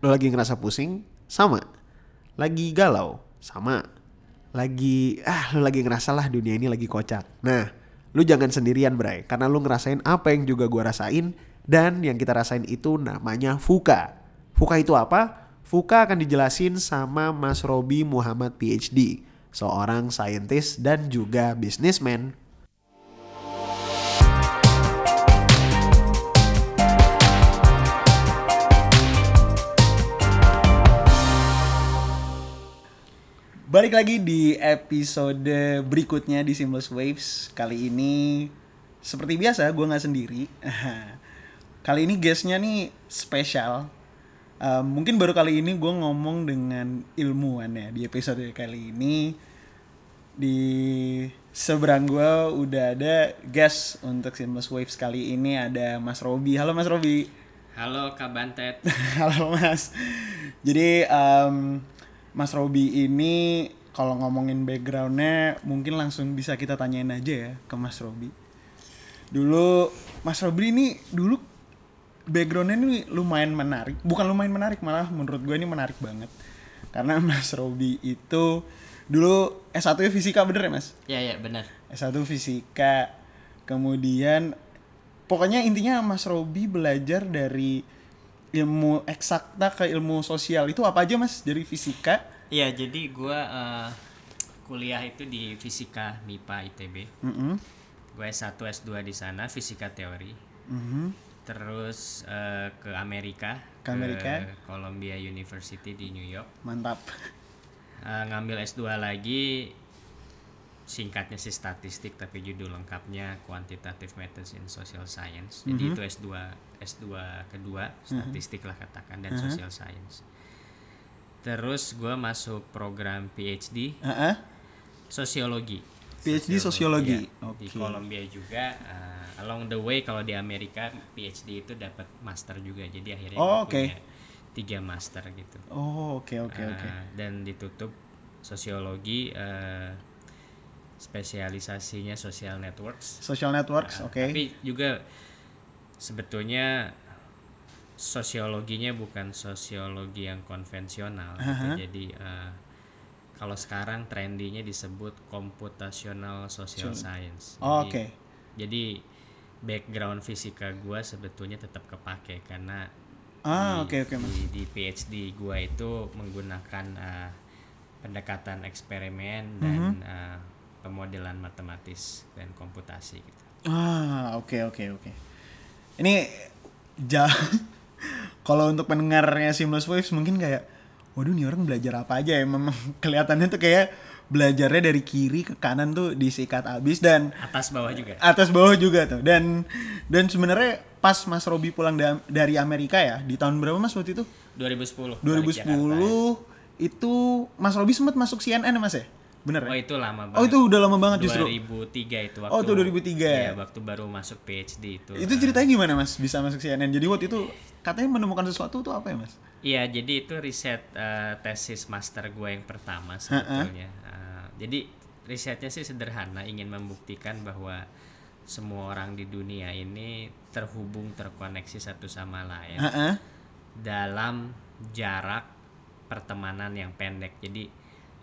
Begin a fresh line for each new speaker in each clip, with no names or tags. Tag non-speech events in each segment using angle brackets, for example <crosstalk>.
Lo lagi ngerasa pusing? Sama. Lagi galau? Sama. Lagi ah lo lagi ngerasa lah dunia ini lagi kocak. Nah, lu jangan sendirian, Bray, karena lu ngerasain apa yang juga gua rasain dan yang kita rasain itu namanya fuka. Fuka itu apa? Fuka akan dijelasin sama Mas Robi Muhammad PhD, seorang saintis dan juga bisnismen
Balik lagi di episode berikutnya di Seamless Waves. Kali ini seperti biasa gue nggak sendiri. <laughs> kali ini guestnya nih spesial. Uh, mungkin baru kali ini gue ngomong dengan ilmuwan ya di episode kali ini. Di seberang gue udah ada guest untuk Seamless Waves kali ini ada Mas Robi. Halo Mas Robi.
Halo Kak Bantet. <laughs>
Halo Mas. Jadi um, Mas Robi ini kalau ngomongin backgroundnya mungkin langsung bisa kita tanyain aja ya ke Mas Robi. Dulu Mas Robi ini dulu backgroundnya ini lumayan menarik, bukan lumayan menarik malah menurut gue ini menarik banget. Karena <laughs> Mas Robi itu dulu S1 nya fisika bener ya Mas?
Iya iya bener.
S1 fisika, kemudian pokoknya intinya Mas Robi belajar dari ilmu eksakta ke ilmu sosial itu apa aja mas? Dari fisika?
Iya jadi gue uh, kuliah itu di fisika MIPA ITB mm -hmm. gue S1 S2 di sana fisika teori. Mm -hmm. terus uh, ke Amerika
ke Amerika?
ke Columbia University di New York.
Mantap.
Uh, ngambil S2 lagi singkatnya sih statistik tapi judul lengkapnya quantitative methods in social science jadi mm -hmm. itu S2 S2 kedua mhm. statistik mm -hmm. lah katakan dan mhm. -huh. social science terus gue masuk program PhD uh -huh. sosiologi
PhD sosiologi,
ya, okay. di Columbia juga uh, along the way kalau di Amerika PhD itu dapat master juga jadi akhirnya
oh, okay. punya
tiga master gitu
oh oke okay, oke okay, uh, oke okay.
dan ditutup sosiologi uh, spesialisasinya social networks.
Social networks, nah, oke. Okay.
Tapi juga sebetulnya sosiologinya bukan sosiologi yang konvensional. Uh -huh. gitu. Jadi uh, kalau sekarang trendinya disebut computational social so, science.
Oh, Oke. Okay.
Jadi background fisika gue sebetulnya tetap kepake karena
ah, di, okay, okay,
di, di PhD gue itu menggunakan uh, pendekatan eksperimen dan uh -huh. uh, pemodelan matematis dan komputasi gitu.
Ah, oke okay, oke okay, oke. Okay. Ini jauh <laughs> kalau untuk pendengarnya Seamless Waves mungkin kayak waduh nih orang belajar apa aja ya memang <laughs> kelihatannya tuh kayak belajarnya dari kiri ke kanan tuh disikat abis dan
atas bawah juga
atas bawah juga tuh dan dan sebenarnya pas Mas Robi pulang da dari Amerika ya di tahun berapa Mas waktu itu
2010
2010 itu Mas Robi sempat masuk CNN ya Mas ya Bener
ya? Oh itu lama banget.
Oh itu udah lama banget
2003
justru.
2003 itu waktu.
Oh itu 2003 ya.
Iya, waktu baru masuk PhD itu.
Itu ceritanya gimana Mas bisa masuk CNN? Jadi waktu itu katanya menemukan sesuatu tuh apa ya Mas?
Iya, jadi itu riset uh, tesis master gue yang pertama sebetulnya. Uh, jadi risetnya sih sederhana, ingin membuktikan bahwa semua orang di dunia ini terhubung, terkoneksi satu sama lain. Uh -uh. Dalam jarak pertemanan yang pendek. Jadi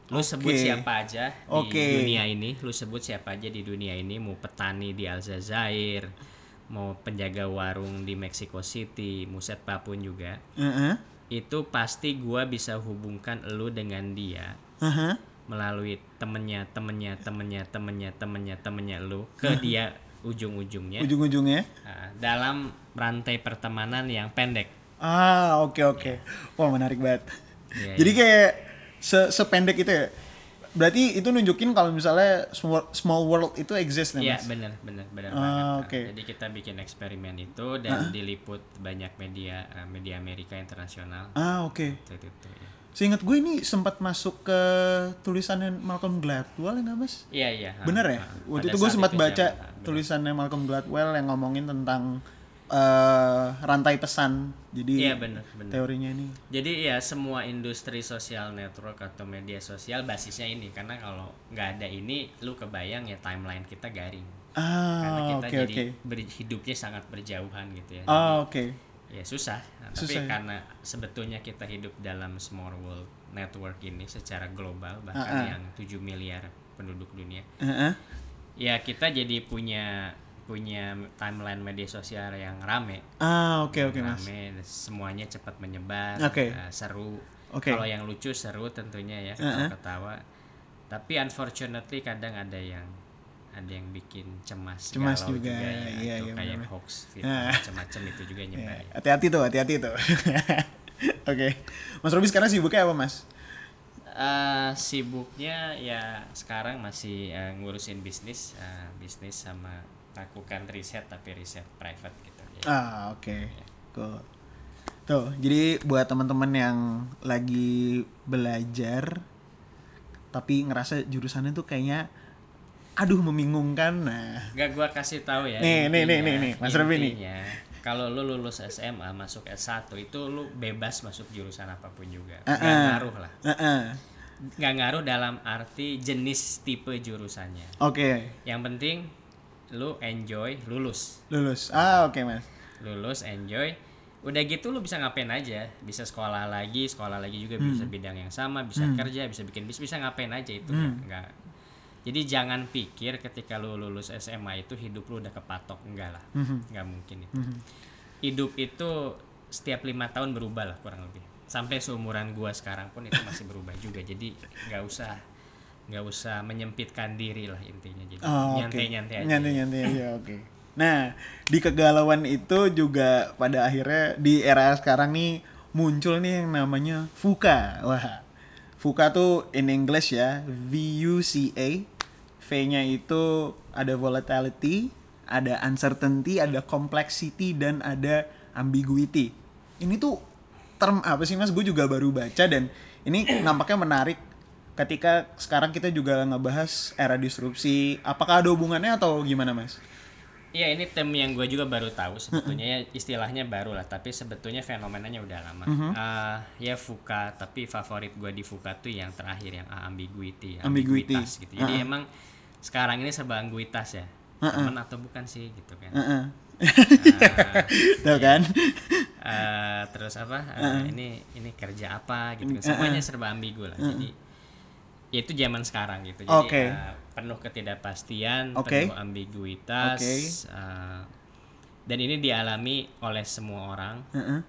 lu okay. sebut siapa aja okay. di dunia ini lu sebut siapa aja di dunia ini mau petani di Aljazair mau penjaga warung di Mexico City Muset Papun juga uh -huh. itu pasti gua bisa hubungkan lu dengan dia uh -huh. melalui temennya temennya temennya temennya temennya temennya lu ke uh -huh. dia ujung-ujungnya
ujung-ujungnya
uh, dalam rantai pertemanan yang pendek
ah oke okay, oke okay. yeah. wah menarik banget yeah, jadi yeah. kayak se sependek itu ya berarti itu nunjukin kalau misalnya small, world itu exist nih
Iya benar benar benar
uh, banget. Okay.
Jadi kita bikin eksperimen itu dan uh. diliput banyak media uh, media Amerika internasional.
Ah oke. Okay. Itu, itu, ya. Seingat gue ini sempat masuk ke tulisannya Malcolm Gladwell ya mas?
Iya iya.
Bener ya? Waktu itu gue sempat baca jam, tulisannya Malcolm Gladwell yang ngomongin tentang uh, rantai pesan. Jadi
iya, bener, bener.
teorinya ini.
Jadi ya semua industri sosial network atau media sosial basisnya ini karena kalau nggak ada ini lu kebayang ya timeline kita garing.
Ah,
karena kita
okay,
jadi okay. hidupnya sangat berjauhan gitu ya.
Ah, oke. Okay.
ya susah Nah, tapi
Susah ya?
karena sebetulnya kita hidup dalam small world network ini secara global
Ah,
bahkan
ah.
yang 7 miliar penduduk dunia
Heeh.
ya kita jadi punya punya timeline media sosial yang rame
Ah, oke oke Mas.
rame semuanya cepat menyebar
Oke.
eh, seru
Oke.
kalau yang lucu seru tentunya ya
Uh-uh.
ketawa tapi unfortunately kadang ada yang ada yang bikin cemas,
Cemas
galau
juga,
ya,
iya,
atau
iya,
kayak
benar.
hoax fitnah
Ah.
macam-macam itu juga nyebar
Ya, hati-hati tuh, hati-hati tuh. <laughs> Oke. Mas Robi sekarang sibuknya apa, Mas?
Eh, sibuknya ya sekarang masih eh, ngurusin bisnis eh, bisnis sama lakukan riset tapi riset private gitu Jadi,
Ah, oke. Cool. Tuh, jadi buat teman-teman yang lagi belajar tapi ngerasa jurusannya tuh kayaknya aduh membingungkan. Nah,
Gak gua kasih tahu ya.
Nih, nih, nih, nih, nih, Mas Robi nih.
intinya, Kalau lu lulus SMA masuk S1 itu lu bebas masuk jurusan apa pun juga. Gak
Uh-uh.
ngaruh lah.
Heeh.
Gak ngaruh dalam arti jenis tipe jurusannya.
Oke,
Yang penting lu enjoy lulus.
lulus. Ah, oke, Mas.
Lulus enjoy. Udah gitu lu bisa ngapain aja. Bisa sekolah lagi, sekolah lagi juga bisa
Hmm.
bidang yang sama, bisa kerja, bisa bikin bisnis, bisa ngapain aja itu
Hmm.
nggak- nggak jadi jangan pikir ketika lu lulus SMA itu hidup lu udah kepatok enggak lah
Mhm.
nggak mungkin itu hidup itu setiap lima tahun berubah lah kurang lebih sampai seumuran gua sekarang pun itu masih berubah juga jadi nggak usah nggak usah menyempitkan diri lah intinya jadi
Oh,
nyantai-nyantai aja
Nyantai-nyantai aja, oke. Nah, di kegalauan itu juga pada akhirnya di era sekarang nih muncul nih yang namanya VUCA. Wah. VUCA tuh in English ya, V U C A. V-nya itu ada volatility, ada uncertainty, ada complexity dan ada ambiguity. Ini tuh term apa sih Mas? Gue juga baru baca dan ini nampaknya menarik ketika sekarang kita juga ngebahas era disrupsi, apakah ada hubungannya atau gimana mas?
Iya ini term yang gue juga baru tahu sebetulnya ya istilahnya baru lah tapi sebetulnya fenomenanya udah lama. Eh, ya VUCA tapi favorit gue di VUCA tuh yang terakhir yang ambiguity,
Ambiguity.
ambiguitas gitu. Jadi emang sekarang ini serba ambiguitas ya. Temen atau bukan sih gitu kan.
Heeh.
Eh, <laughs>
Tahu kan?
eh, terus apa? eh, ini ini kerja apa gitu kan. Semuanya serba ambigu lah. Jadi ya itu zaman sekarang gitu. Jadi
Oke.
eh, penuh ketidakpastian,
Oke.
penuh ambiguitas.
Oke.
eh, dan ini dialami oleh semua orang,
Heeh.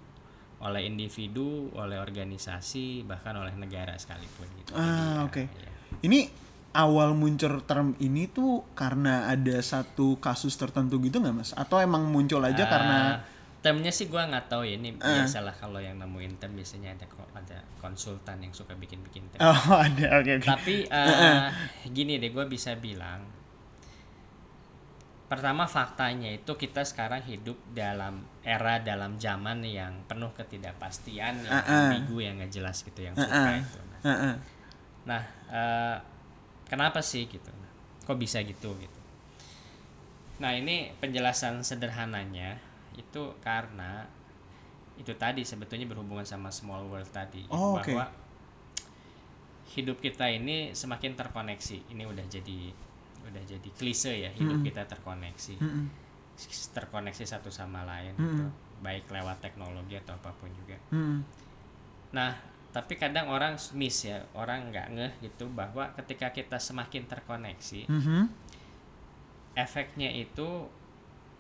oleh individu, oleh organisasi, bahkan oleh negara sekalipun gitu.
Ah
ya,
oke.
ya.
Ini awal muncul term ini tuh karena ada satu kasus tertentu gitu nggak mas? Atau emang muncul aja
Eh,
karena
termnya sih gua nggak tahu ya ini biasalah kalau yang nemuin term biasanya ada ada konsultan yang suka bikin-bikin term.
oh <laughs> ada oke oke.
Tapi <laughs> eh, gini deh gue bisa bilang pertama faktanya itu kita sekarang hidup dalam era dalam zaman yang penuh ketidakpastian yang
Uh-uh.
ambigu yang nggak jelas gitu yang suka
Heeh.
itu. Nah,
Heeh.
Nah, eh, kenapa sih gitu? Kok bisa gitu gitu? Nah, ini penjelasan sederhananya itu karena itu tadi sebetulnya berhubungan sama small world tadi
Oh,
bahwa hidup kita ini semakin terkoneksi. Ini udah jadi udah jadi klise ya, hidup kita terkoneksi.
Mm-mm.
Terkoneksi satu sama lain
Mm-mm.
gitu, baik lewat teknologi atau apa pun juga.
Mm-mm.
Nah, tapi kadang orang miss ya, orang nggak ngeh gitu bahwa ketika kita semakin terkoneksi,
Mhm.
efeknya itu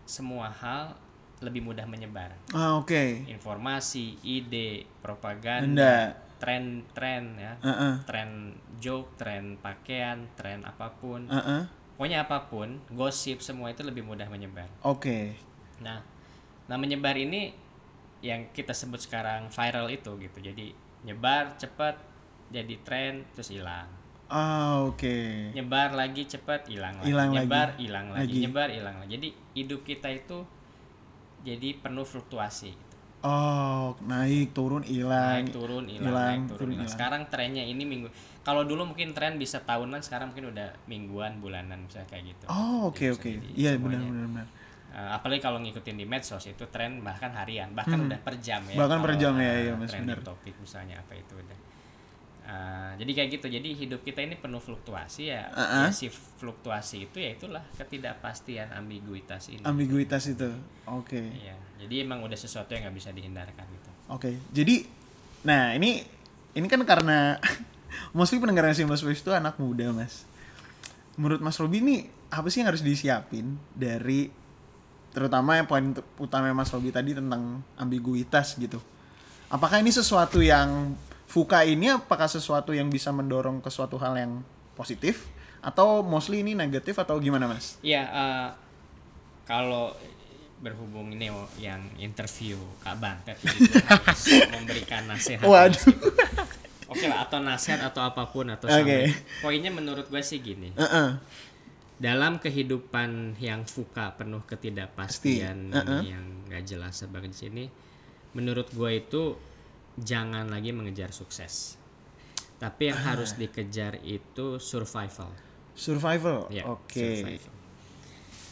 semua hal lebih mudah menyebar.
Ah oke.
Informasi, ide,
Anda.
propaganda, tren-tren ya,
Heeh.
tren joke, tren pakaian, tren apa pun,
Heeh.
pokoknya apa pun, gosip semua itu lebih mudah menyebar.
Oke.
Nah, nah menyebar ini yang kita sebut sekarang viral itu gitu. Jadi nyebar cepat jadi tren terus hilang.
Ah oke.
Nyebar lagi cepat hilang lagi.
Hilang
nyebar hilang lagi.
Lagi.
Nyebar hilang lagi. Jadi hidup kita itu jadi penuh fluktuasi gitu.
Oh naik turun hilang.
Naik turun hilang, naik
turun,
hilang. Sekarang trennya ini minggu. Kalau dulu mungkin tren bisa tahunan, sekarang mungkin udah mingguan, bulanan misalnya kayak gitu.
Oh oke
bisa
oke. Iya benar benar benar.
Eh, apalagi kalau ngikutin di medsos itu tren bahkan harian bahkan udah per jam ya
Hmm. Bahkan per jam ya, iya, Mas, benar.
topik misalnya apa itu udah Uh, jadi kayak gitu. Jadi hidup kita ini penuh fluktuasi ya.
Uh-uh.
ya si fluktuasi itu ya itulah ketidakpastian ambiguitas ini.
Ambiguitas itu. Oke.
Iya. Jadi emang udah sesuatu yang nggak bisa dihindarkan gitu.
Oke. Jadi nah, ini ini kan karena <laughs> mostly pendengar Seamless Waves itu anak muda, Mas. Menurut Mas Robi nih apa sih yang harus disiapin dari terutama yang poin utama Mas Robi tadi tentang ambiguitas gitu. Apakah ini sesuatu yang Fuka ini apakah sesuatu yang bisa mendorong ke suatu hal yang positif atau mostly ini negatif atau gimana mas?
Iya, uh, kalau berhubung ini yang interview Kak Bantet gua harus <laughs> memberikan nasihat.
Waduh.
Oke lah, atau nasihat atau apa pun atau
Oke.
sampai. Poinnya menurut gue sih gini.
Heeh.
Dalam kehidupan yang fuka penuh ketidakpastian
Pasti, uh-uh.
ini yang gak jelas sebagai sini, menurut gue itu jangan lagi mengejar sukses. Tapi yang
Ah.
harus dikejar itu survival.
Survival.
Ya,
Oke.
survival.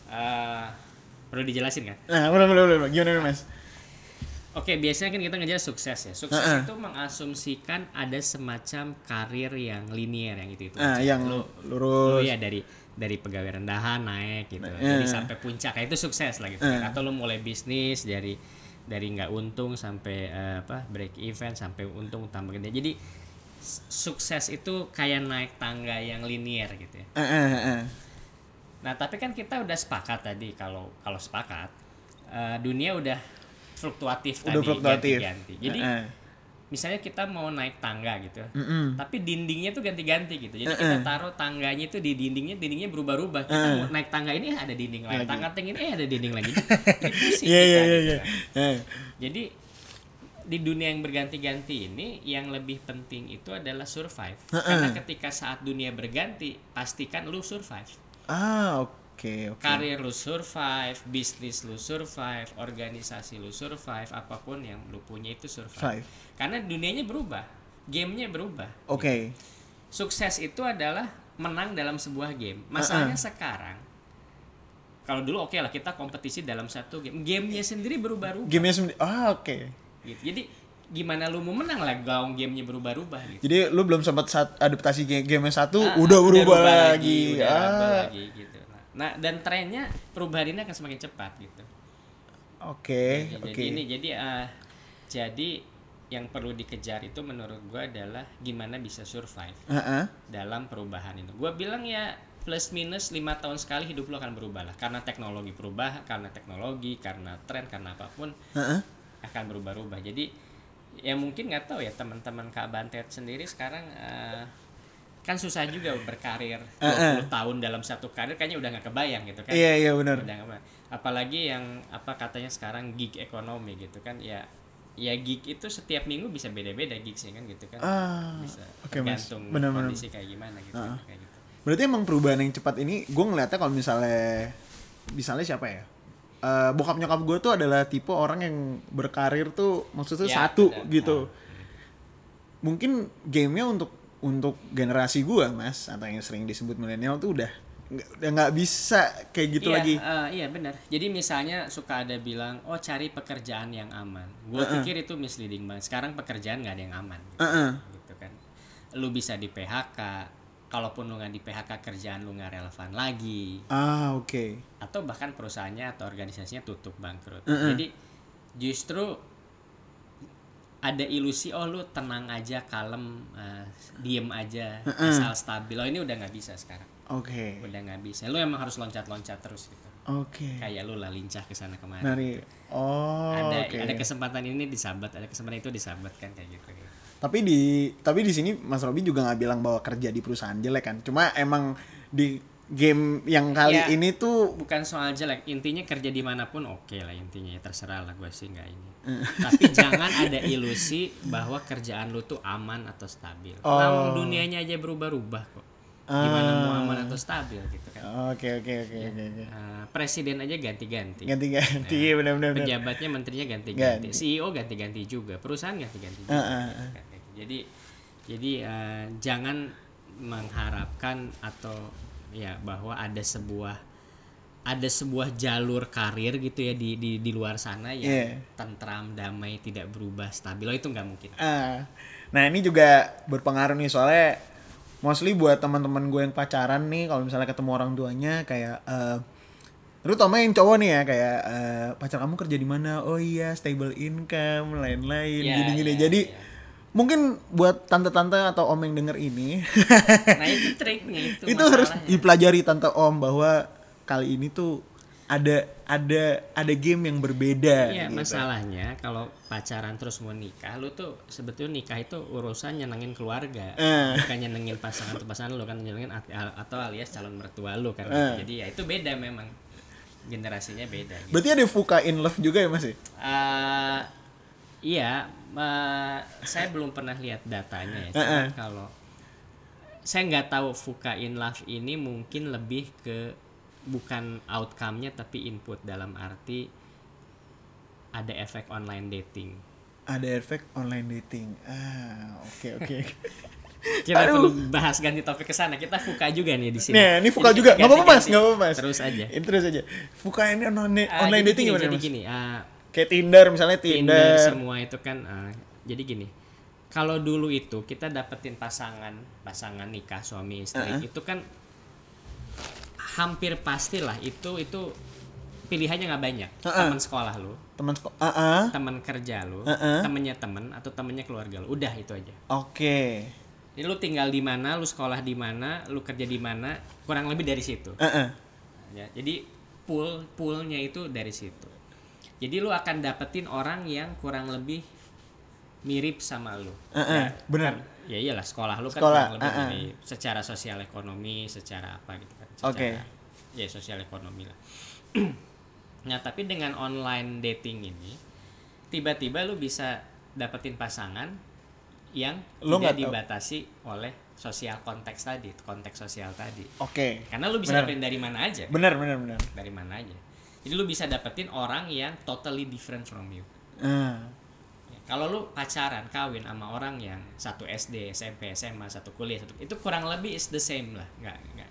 Eh, perlu dijelasin kan?
Nah, boleh boleh. Gimana nih, mas?
Oke, biasanya kan kita ngejar sukses ya. Sukses
Uh-uh.
itu mengasumsikan ada semacam karir yang linier yang itu itu.
Nah, yang
lu,
lurus.
lu ya dari dari pegawai rendahan naik gitu.
Nah,
Jadi sampai puncak kayak itu sukses lah gitu.
Eh.
Atau lu mulai bisnis dari dari nggak untung sampai eh, apa break even sampai untung tambah gede. Jadi sukses itu kayak naik tangga yang linier gitu ya.
Eh, eh, eh.
Nah, tapi kan kita udah sepakat tadi kalau kalau sepakat eh, dunia udah fluktuatif
Udah
tadi
fluktuatif.
ganti-ganti. Jadi
Eh, eh.
Misalnya kita mau naik tangga gitu.
Mm-mm.
Tapi dindingnya tuh ganti-ganti gitu. Jadi
Eh,
kita
eh.
taruh tangganya itu di dindingnya, dindingnya berubah-ubah. Kita
Eh.
mau naik tangga ini ada dinding lain,
Lagi.
tangga tinggi ini eh, ada dinding lagi. <laughs> Jadi pusing
Iya
kita
iya iya
gitu
iya.
kan.
Eh.
Jadi di dunia yang berganti-ganti ini yang lebih penting itu adalah survive.
Eh, eh.
Karena ketika saat dunia berganti, pastikan lu survive.
Ah, oke oke.
karir lu survive, bisnis lu survive, organisasi lu survive, apa pun yang lu punya itu survive.
Survive.
Karena dunianya berubah, gamenya berubah.
Oke.
Sukses itu adalah menang dalam sebuah game. Masalahnya sekarang, kalau dulu oke lah kita kompetisi dalam satu game, gamenya sendiri berubah-ubah.
Gamenya sendiri. Ah, oke.
Gitu. Jadi gimana lu mau menang lah gaung gamenya berubah-ubah gitu.
Jadi lu belum sempat saat adaptasi game game satu
Ah,
udah
ah,
berubah
rubah
lagi.
udah rubah
Ah.
lagi gitu. Nah, Nah, dan trennya perubahan ini akan semakin cepat gitu.
Oke,
Jadi
oke.
ini jadi ah, jadi yang perlu dikejar itu menurut gua adalah gimana bisa survive
Heeh.
dalam perubahan itu. Gua bilang ya plus minus lima tahun sekali hidup lo akan berubah lah karena teknologi berubah, karena teknologi, karena tren, karena apa pun
Heeh.
akan berubah-ubah. Jadi ya mungkin nggak tahu ya teman-teman Kak Bantet sendiri sekarang eh, kan susah juga berkarir 20 tahun dalam satu karir kayaknya udah nggak kebayang gitu kan.
Iya, iya benar.
Udah nggak kebayang. Apalagi yang apa katanya sekarang gig ekonomi gitu kan ya ya gig itu setiap minggu bisa beda-beda gig sih kan gitu kan.
Ah,
bisa
oke, Mas.
tergantung
Benar-benar.
kondisi kayak gimana gitu
Ah.
kayak gitu.
Berarti emang perubahan yang cepat ini gue ngeliatnya kalau misalnya misalnya siapa ya? Eh, bokap nyokap gue tuh adalah tipe orang yang berkarir tuh maksudnya
Ya,
satu
benar.
gitu.
Ah.
Mungkin gamenya untuk untuk generasi gue mas atau yang sering disebut milenial tuh udah udah nggak bisa kayak gitu
iya,
lagi.
eh, iya benar. Jadi misalnya suka ada bilang, oh cari pekerjaan yang aman. Gue pikir itu misleading banget. Sekarang pekerjaan nggak ada yang aman. Gitu,
Heeh.
gitu kan. Lu bisa di PHK. Kalaupun lu nggak di PHK kerjaan lu nggak relevan lagi.
Ah oke.
Atau bahkan perusahaannya atau organisasinya tutup bangkrut. Jadi justru ada ilusi oh lu tenang aja, kalem, eh, diem aja, asal stabil. Oh ini udah nggak bisa sekarang.
Oke.
Udah nggak bisa. Lu emang harus loncat-loncat terus gitu
Oke.
kayak lu lah lincah ke sana kemari.
Dari oh
ada
oke.
ada kesempatan ini disabat, ada kesempatan itu disabat kan kayak gitu.
Tapi di tapi di sini Mas Robi juga nggak bilang bahwa kerja di perusahaan jelek kan. Cuma emang di game yang kali
Ya.
ini tuh
Bukan soal jelek, intinya kerja di mana pun oke lah intinya ya terserah lah gue sih nggak ini.
Eh. <laughs>
Tapi jangan ada ilusi bahwa kerjaan lu tuh aman atau stabil.
Oh.
Nah, dunianya aja berubah-ubah kok. Gimana mau
Ah.
aman atau stabil gitu kan.
Oke oke oke oke. oke.
Eh, presiden aja ganti-ganti.
Ganti-ganti
Ya.
benar-benar. benar.
Pejabatnya, menterinya ganti-ganti,
Ganti.
CEO ganti-ganti juga, perusahaan ganti-ganti juga.
Ah, ah.
Kayak gitu. Jadi jadi eh, jangan mengharapkan atau ya bahwa ada sebuah ada sebuah jalur karir gitu ya di di di luar sana yang
Iya.
tentram, damai, tidak berubah, stabil. Oh, itu nggak mungkin.
Ah, nah ini juga berpengaruh nih soalnya mostly buat teman-teman gue yang pacaran nih kalau misalnya ketemu orang tuanya kayak eh terutama yang cowok nih ya kayak eh, pacar kamu kerja di mana oh iya stable income lain-lain
Iya,
gini-gini
iya,
jadi
iya.
mungkin buat tante-tante atau om yang denger ini
Nah, itu triknya itu. <laughs>
itu harus dipelajari tante om bahwa kali ini tuh ada ada ada game yang berbeda
Iya,
gitu.
masalahnya kalau pacaran terus mau nikah, lu tuh sebetulnya nikah itu urusan nyenengin keluarga,
Eh.
bukan nyenengin pasangan atau pasangan lu kan nyenengin at- atau alias calon mertua lu kan.
Eh.
Jadi ya itu beda memang generasinya beda. Gitu.
berarti ada fuka in love juga ya mas ya?
Eh, iya, eh, saya belum pernah lihat datanya ya. Cuma
eh.
kalau saya nggak tahu Fuka in Love ini mungkin lebih ke bukan outcome-nya tapi input dalam arti ada efek online dating.
ada efek online dating ah oke oke <laughs>
Kita
Aduh.
perlu bahas ganti topik ke sana. Kita Fuka juga nih di sini.
Nah, ini Fuka juga.
kita
Nggak apa-apa, Mas.
ganti-ganti.
Nggak apa-apa, Mas.
Terus aja.
Ini terus aja. Fuka ini online,
Ah,
online
jadi
dating
gini,
gimana,
Jadi
Mas?
gini, ah,
Kayak Tinder misalnya
Tinder
Tinder.
semua itu kan eh, jadi gini kalau dulu itu kita dapetin pasangan pasangan nikah suami istri
Uh-uh.
itu kan hampir pastilah itu itu pilihannya nggak banyak
Uh-uh.
teman sekolah lu
Teman sekolah. Ah, ah.
teman kerja lu
Uh-uh.
temennya temen atau temennya keluarga lu udah itu aja
Oke.
jadi lu tinggal di mana lu sekolah di mana lu kerja di mana kurang lebih dari situ
Ah, ah.
ya jadi pool poolnya itu dari situ jadi lu akan dapetin orang yang kurang lebih mirip sama lu
Ah, ah.
ya,
Benar.
kan- ya iyalah sekolah lu kan
Sekolah,
kurang lebih
ah, ah.
mirip secara sosial ekonomi secara apa gitu kan
Oke.
secara ya sosial ekonomi lah <clears throat> nah tapi dengan online dating ini tiba-tiba lu bisa dapetin pasangan yang
Lu
tidak
tahu.
dibatasi oleh sosial konteks tadi konteks sosial tadi
Oke.
karena lu bisa
Benar.
dapetin dari mana aja
Benar, benar, benar.
dari mana aja. Jadi lu bisa dapetin orang yang totally different from you. Ya, Kalau lu pacaran, kawin sama orang yang satu SD, SMP, SMA, satu kuliah, satu itu kurang lebih is the same lah, nggak nggak.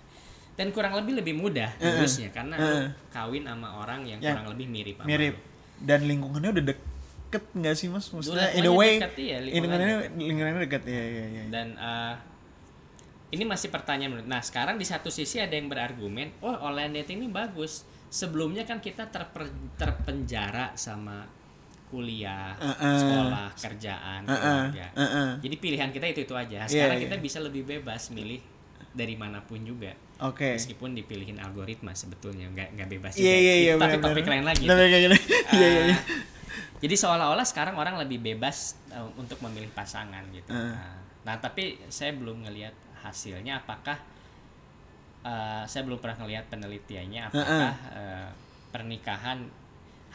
Dan kurang lebih lebih mudah urusnya karena lu
Uh-uh.
kawin sama orang yang
Yang
kurang lebih mirip sama
Mirip.
lu.
Dan lingkungannya udah deket nggak sih, Mas? Maksudnya in a
Lingkungannya
way
dekat, iya, lingkungannya
lingkungannya
dekat.
Iya, iya, iya.
Dan eh, ini masih pertanyaan menurut. Nah, sekarang di satu sisi ada yang berargumen, "Oh, online dating ini bagus." Sebelumnya kan kita terper- terpenjara sama kuliah,
Uh-uh.
sekolah, kerjaan,
Ah, ah.
keluarga.
Ah, ah.
Jadi pilihan kita itu itu aja.
Iya,
Sekarang
iya.
kita bisa lebih bebas milih dari mana pun juga.
Oke.
Meskipun dipilihin algoritma sebetulnya nggak nggak bebas
Iya, iya, iya.
Itu tapi
benar,
topik lain lagi. <laughs>
Iya, iya, iya.
Ah, Jadi seolah-olah sekarang orang lebih bebas uh, untuk memilih pasangan gitu.
Ah.
Nah, nah, tapi saya belum ngelihat hasilnya apakah uh, saya belum pernah ngelihat penelitiannya apakah uh, pernikahan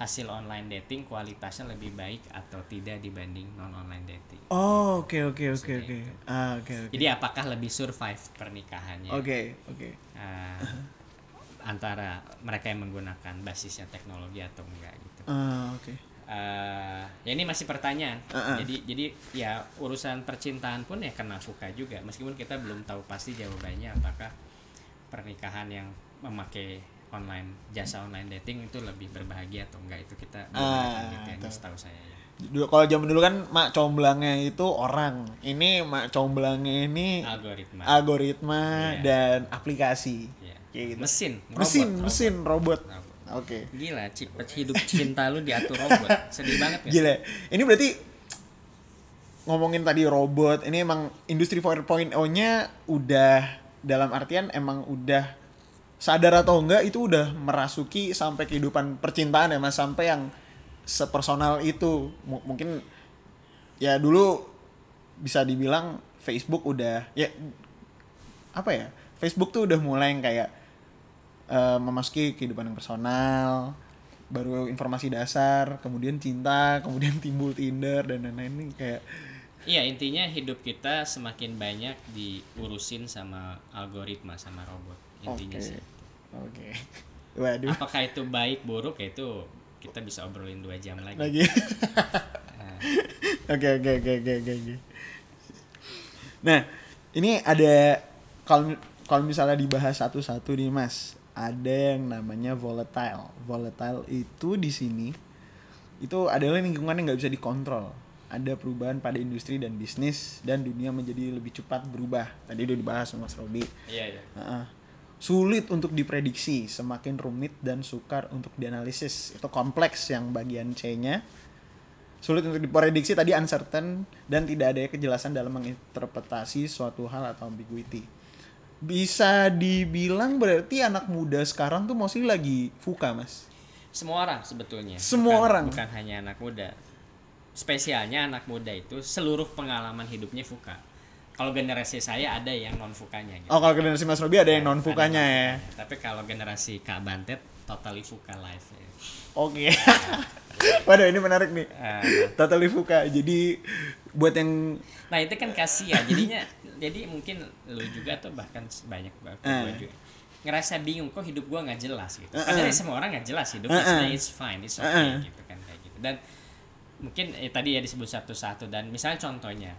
hasil online dating kualitasnya lebih baik atau tidak dibanding non online dating.
Oh, oke, oke, oke, oke. Ah, oke, oke.
Jadi apakah lebih survive pernikahannya?
Oke, oke.
uh, antara mereka yang menggunakan basisnya teknologi atau enggak gitu.
Ah, oke.
Eh, ya ini masih pertanyaan.
Uh-uh.
Jadi jadi ya urusan percintaan pun ya kena suka juga meskipun kita belum tahu pasti jawabannya apakah pernikahan yang memakai online jasa online dating itu lebih berbahagia atau enggak itu kita
Ah, tahu.
setahu saya ya.
Dulu kalau zaman dulu kan mak comblangnya itu orang. Ini mak comblangnya ini
Algoritma.
algoritma
Iya.
dan aplikasi.
Ya.
Kayak gitu.
Mesin,
Mesin,
robot,
mesin, robot.
robot.
Oke.
Gila, cipet hidup cinta lu diatur robot. Sedih banget sih?
Gila. Ini berarti ngomongin tadi robot, ini emang industri 4.0-nya udah dalam artian emang udah sadar atau enggak itu udah merasuki sampai kehidupan percintaan ya Mas, sampai yang sepersonal itu. M- mungkin ya dulu bisa dibilang Facebook udah ya apa ya? Facebook tuh udah mulai yang kayak eh, memasuki kehidupan yang personal, baru informasi dasar, kemudian cinta, <laughs> kemudian timbul Tinder dan lain-lain ini kayak
Iya intinya hidup kita semakin banyak diurusin sama algoritma sama robot intinya
Oke.
sih.
Oke. <laughs> Waduh.
Apakah itu baik buruk ya itu kita bisa obrolin dua jam lagi.
Lagi.
Nah, <laughs>
Oke oke oke oke oke. Nah, ini ada kalau kalau misalnya dibahas satu-satu nih Mas, ada yang namanya volatile. Volatile itu di sini itu adalah lingkungan yang nggak bisa dikontrol. Ada perubahan pada industri dan bisnis dan dunia menjadi lebih cepat berubah. Tadi udah dibahas sama Mas Robi.
Iya iya.
Heeh. Sulit untuk diprediksi, semakin rumit dan sukar untuk dianalisis. Itu kompleks yang bagian C-nya. Sulit untuk diprediksi tadi uncertain dan tidak ada kejelasan dalam menginterpretasi suatu hal atau ambiguity. Bisa dibilang berarti anak muda sekarang tuh mostly lagi fuka, Mas.
Semua orang sebetulnya.
Semua
Bukan-
orang.
Bukan hanya anak muda. Spesialnya anak muda itu seluruh pengalaman hidupnya fuka. Kalau generasi saya ada yang non fukanya gitu.
Oh, kalau generasi Mas Robi ada yang non fukanya ya.
Tapi kalau generasi Kak Bantet totally fuka life. ya.
Oke. <laughs> Waduh, ini menarik nih.
Eh,
Totally fuka. Jadi buat yang
Nah itu kan kasihan jadinya jadi mungkin lu juga tuh bahkan banyak banget gua juga ngerasa bingung kok hidup gua nggak jelas gitu.
Eh,
Padahal
eh.
ya semua orang nggak jelas hidup
Eh, eh.
sebenarnya it's fine, it's okay
eh.
gitu kan kayak gitu. Dan mungkin eh, tadi ya disebut satu-satu dan misalnya contohnya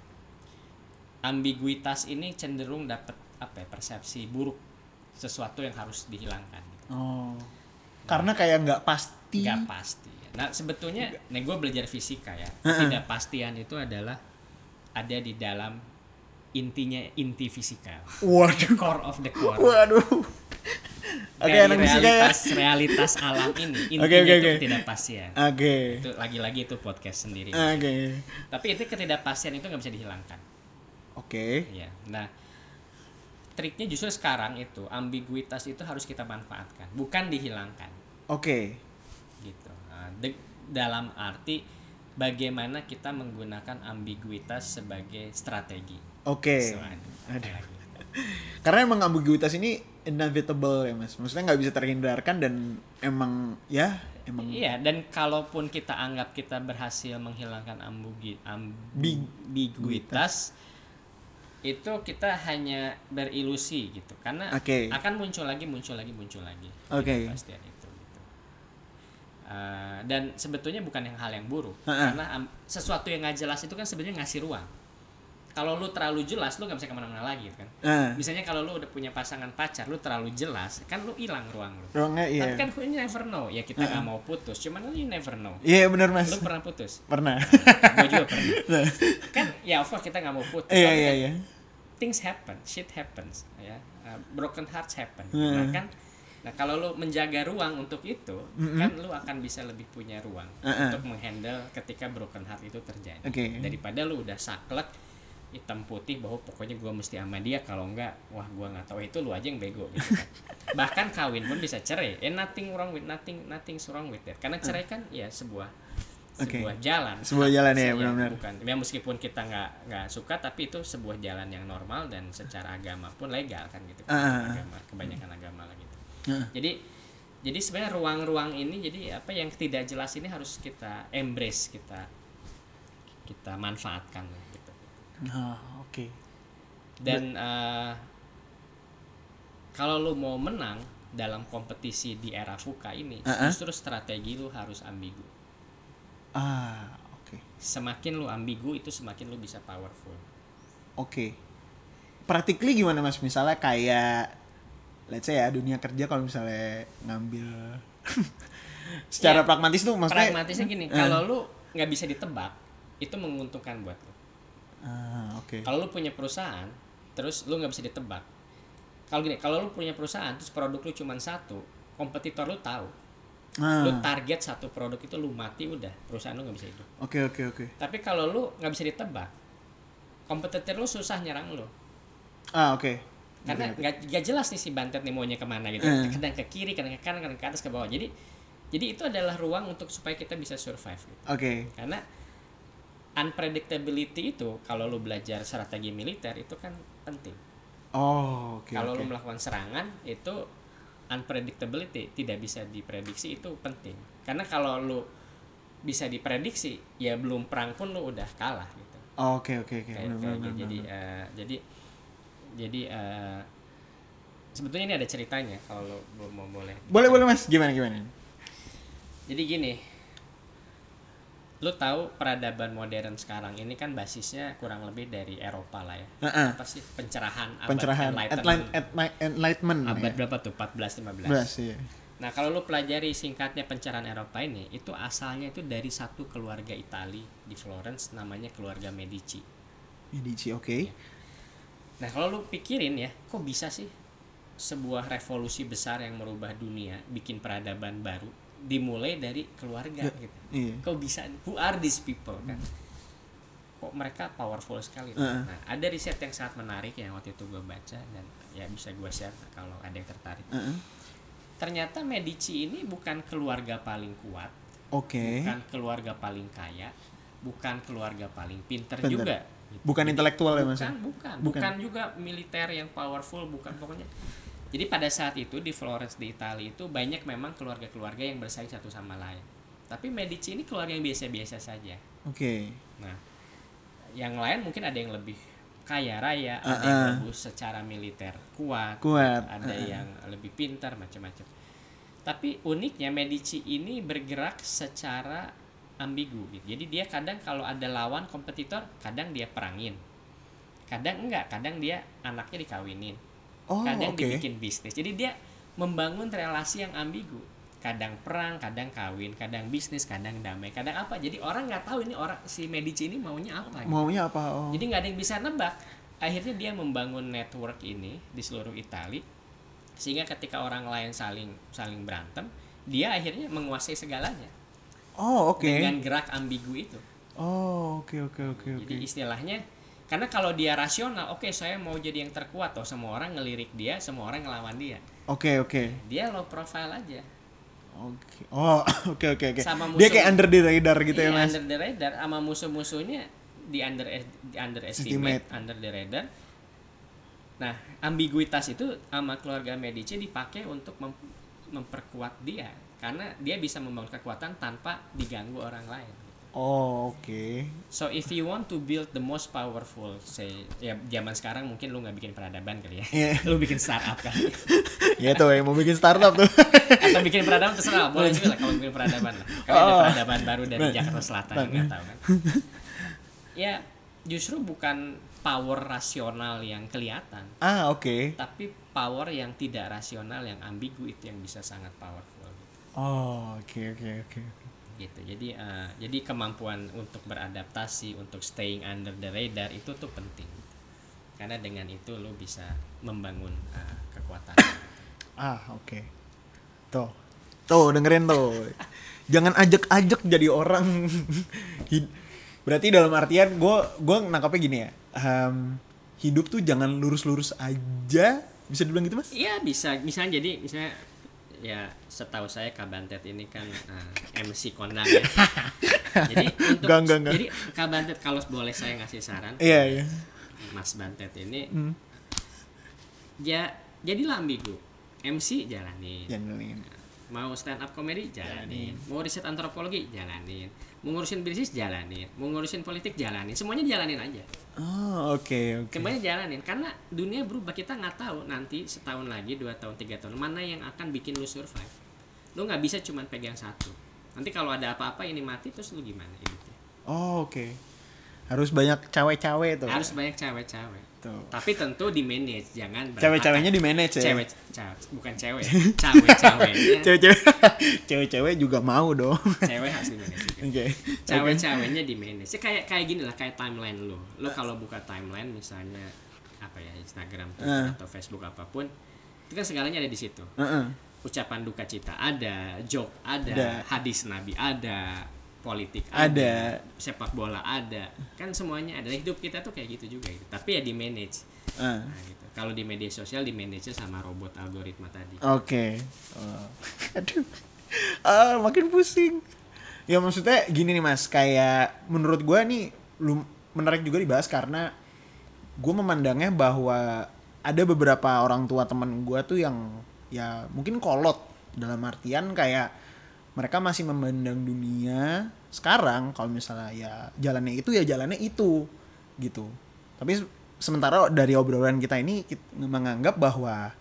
ambiguitas ini cenderung dapat apa ya persepsi buruk sesuatu yang harus dihilangkan gitu.
Oh. Karena kayak nggak pasti.
nggak pasti. Nah sebetulnya, nih gue belajar fisika ya.
Heeh.
Ketidakpastian itu adalah ada di dalam intinya inti fisika.
Waduh.
Core of the core.
Waduh. Oke,
Dari
anak fisika ya.
realitas realitas alam ini intinya
Oke, oke,
itu
oke.
ketidakpastian.
Oke.
Itu lagi-lagi itu podcast sendiri.
Oke.
Tapi itu ketidakpastian itu nggak bisa dihilangkan.
Oke.
Ya. Nah, triknya justru sekarang itu ambiguitas itu harus kita manfaatkan, bukan dihilangkan.
Oke.
gitu Nah, de- dalam arti bagaimana kita menggunakan ambiguitas sebagai strategi
Oke. Aduh.
lagi. <laughs>
Karena emang ambiguitas ini inevitable ya mas. Maksudnya nggak bisa terhindarkan dan emang ya emang
iya dan kalaupun kita anggap kita berhasil menghilangkan ambugi,
Big-
ambiguitas itu kita hanya berilusi gitu karena
Oke.
akan muncul lagi muncul lagi muncul lagi
Oke.
kepastian itu gitu. Eh, dan sebetulnya bukan yang hal yang buruk
Ha-ha.
karena am- sesuatu yang nggak jelas itu kan sebenarnya ngasih ruang kalau lu terlalu jelas lu nggak bisa ke mana-mana lagi gitu kan
Ah,
misalnya kalau lu udah punya pasangan pacar lu terlalu jelas kan lu hilang ruang lu
ruangnya iya.
tapi kan you never know ya kita nggak mau putus cuman lu never know
Iya benar mas.
lu pernah putus
Pernah.
gue juga pernah kan ya of course kita nggak mau putus
Iya iya
kan
iya.
Things happen, shit happens, ya. Uh, broken hearts happen.
Hmm.
Nah kan, nah kalau lu menjaga ruang untuk itu, kan lu akan bisa lebih punya ruang
Uh-uh.
untuk menghandle ketika broken heart itu terjadi.
Oke.
Daripada lu udah saklek hitam putih bahwa pokoknya gua mesti sama dia kalau enggak wah gua nggak tahu itu lu aja yang bego gitu kan. <laughs> bahkan kawin pun bisa cerai eh nothing wrong with nothing nothing wrong with that karena cerai kan ya sebuah
Oke.
sebuah jalan
Sebuah jalan ya, benar-benar.
bukan ya meskipun kita nggak nggak suka tapi itu sebuah jalan yang normal dan secara agama pun legal kan gitu
ah.
agama kebanyakan agama lah gitu
Ah.
jadi jadi sebenarnya ruang-ruang ini jadi apa yang tidak jelas ini harus kita embrace kita kita manfaatkan lah gitu
Nah, oke.
dan eh, kalau lu mau menang dalam kompetisi di era fuka ini
Ah, ah.
justru strategi lu harus ambigu
Ah, oke.
semakin lu ambigu itu semakin lu bisa powerful
Oke. Practically gimana Mas? Misalnya kayak let's say ya dunia kerja kalau misalnya ngambil <laughs> secara
Ya,
pragmatis tuh maksudnya
pragmatisnya gini
Eh.
kalau lu nggak bisa ditebak itu menguntungkan buat lu
Ah, oke.
kalau lu punya perusahaan terus lu nggak bisa ditebak kalau gini kalau lu punya perusahaan terus produk lu cuma satu kompetitor lu tahu
Ah,
lu target satu produk itu lu mati udah perusahaan lu nggak bisa hidup
Oke, oke, oke.
tapi kalau lu nggak bisa ditebak kompetitor lu susah nyerang lu
Ah, oke.
karena nggak nggak jelas nih si bantet nih maunya ke mana gitu
Eh.
kadang ke kiri kadang ke kanan kadang ke atas ke bawah jadi jadi itu adalah ruang untuk supaya kita bisa survive gitu.
Oke.
karena unpredictability itu kalau lu belajar strategi militer itu kan penting
Oh, oke.
kalau
oke.
lu melakukan serangan itu unpredictability tidak bisa diprediksi itu penting karena kalau lu bisa diprediksi ya belum perang pun lu udah kalah gitu
Oh, Oke, oke, oke.
jadi eh, jadi jadi eh, sebetulnya ini ada ceritanya kalau lu mau boleh
Boleh, boleh Mas. Gimana, gimana?
jadi gini lu tahu peradaban modern sekarang ini kan basisnya kurang lebih dari Eropa lah ya.
Heeh.
Apa sih pencerahan abad
Pencerahan enlightenment. enlightenment, enlightenment,
abad
ya.
berapa tuh 14 15.
Belas, iya.
Nah, kalau lu pelajari singkatnya pencerahan Eropa ini, itu asalnya itu dari satu keluarga Itali di Florence namanya keluarga Medici.
Medici, oke.
Nah, kalau lu pikirin ya, kok bisa sih sebuah revolusi besar yang merubah dunia, bikin peradaban baru dimulai dari keluarga gitu.
Iya.
Kok bisa? Who are these people kan? Kok mereka powerful sekali.
Heeh.
Nah, ada riset yang sangat menarik yang waktu itu gue baca dan ya bisa gue share kalau ada yang tertarik.
Heeh.
Ternyata Medici ini bukan keluarga paling kuat,
Oke.
bukan keluarga paling kaya, bukan keluarga paling pinter,
Pinter.
juga. gitu.
Bukan intelektual ya, Mas?
Bukan, bukan,
Bukan.
bukan juga militer yang powerful, bukan pokoknya. Jadi pada saat itu di Florence di Italia itu banyak memang keluarga-keluarga yang bersaing satu sama lain. Tapi Medici ini keluarga yang biasa-biasa saja.
Oke.
Nah, yang lain mungkin ada yang lebih kaya raya, ada
Uh-uh.
yang lebih secara militer kuat,
Kuat.
ada
Uh-uh.
yang lebih pintar macam-macam. Tapi uniknya Medici ini bergerak secara ambigu gitu. Jadi dia kadang kalau ada lawan kompetitor, kadang dia perangin. Kadang enggak, kadang dia anaknya dikawinin.
Oh,
kadang
oke.
dibikin bisnis. Jadi dia membangun relasi yang ambigu. Kadang perang, kadang kawin, kadang bisnis, kadang damai, kadang apa. Jadi orang nggak tahu ini orang si Medici ini maunya apa. gitu.
Maunya apa? Oh.
Jadi nggak ada yang bisa nebak. Akhirnya dia membangun network ini di seluruh Italia sehingga ketika orang lain saling saling berantem, dia akhirnya menguasai segalanya
oh, oke.
dengan gerak ambigu itu.
Oh, oke oke oke oke.
Jadi istilahnya karena kalau dia rasional, oke saya mau jadi yang terkuat, oh semua orang ngelirik dia, semua orang ngelawan dia.
Oke oke.
Dia low profile aja.
Oke. Oh, <coughs> oke oke oke.
Sama
Dia
musuh-
kayak under the radar gitu ya,
Iya,
Mas.
Under the radar sama musuh-musuhnya di under di underestimate, under the radar. Nah, ambiguitas itu sama keluarga Medici dipakai untuk mem- memperkuat dia karena dia bisa membangun kekuatan tanpa diganggu orang lain.
Oh, oke.
So if you want to build the most powerful, say ya zaman sekarang mungkin lu nggak bikin peradaban kali ya,
Iya.
lu bikin startup kan,
Ya tuh yang mau bikin startup tuh.
atau bikin peradaban terserah, boleh juga lah kalau bikin peradaban lah. Kalau ada
Oh.
peradaban baru dari
Nah.
Jakarta Selatan
Nah.
nggak tahu kan. Ya justru bukan power rasional yang kelihatan,
ah, oke.
tapi power yang tidak rasional yang ambigu itu yang bisa sangat powerful. Gitu.
Oh, oke oke oke.
Gitu jadi eh, jadi kemampuan untuk beradaptasi untuk staying under the radar itu tuh penting karena dengan itu lo bisa membangun eh, kekuatan
Ah, oke. Tuh. Tuh, dengerin tuh. Jangan ajak-ajak jadi orang. Berarti dalam artian gue gue nangkapnya gini ya. Em, hidup tuh jangan lurus-lurus aja. Bisa dibilang gitu, Mas?
iya bisa misalnya jadi misalnya ya setahu saya Kabantet ini kan eh, MC kondang ya <laughs> jadi untuk
Enggak, enggak, enggak.
jadi Kabantet kalau boleh saya ngasih saran
Iya, iya.
Mas Bantet ini
Hmm.
ya jadilah ambigu MC jalanin
Jalanin.
Mau stand up comedy jalanin. Mau riset antropologi? Jalanin. Mau ngurusin bisnis? Jalanin. Mau ngurusin politik? Jalanin. Semuanya jalanin aja.
Oh, oke, oke.
semuanya jalanin. Karena dunia berubah. Kita nggak tahu nanti setahun lagi dua tahun tiga tahun mana yang akan bikin lu survive. Lu nggak bisa cuman pegang satu. Nanti kalau ada apa-apa ini mati terus lu gimana? Hidupnya
Oh, oke. Harus banyak cawe-cawe tuh.
harus banyak cewek-cewek
Tuh.
tapi tentu di manage jangan.
Cewek-ceweknya di manage ya.
cewek ca- bukan cewek <laughs>
Cewek-cewek cewek-cewek juga mau dong. Oke.
cewek harus di manage juga. cewek-ceweknya di manage Ya, kayak kayak gini lah kayak timeline lo lo kalau buka timeline misalnya apa ya Instagram Twitter,
Eh.
atau Facebook apa pun itu kan segalanya ada di situ
Heeh.
ucapan duka cita ada joke ada,
Ada.
hadis nabi ada politik
Ada.
sepak bola ada kan semuanya ada hidup kita tuh kayak gitu juga gitu. tapi ya di manage
Ah.
nah, gitu. kalau di media sosial di manage sama robot algoritma tadi
Oke. Oh. <laughs> Aduh. Ah, makin pusing. Ya maksudnya gini nih Mas, kayak menurut gua nih lu menarik juga dibahas karena gue memandangnya bahwa ada beberapa orang tua teman gua tuh yang ya mungkin kolot dalam artian kayak mereka masih memandang dunia sekarang kalau misalnya ya jalannya itu ya jalannya itu gitu tapi se- sementara dari obrolan kita ini kita menganggap bahwa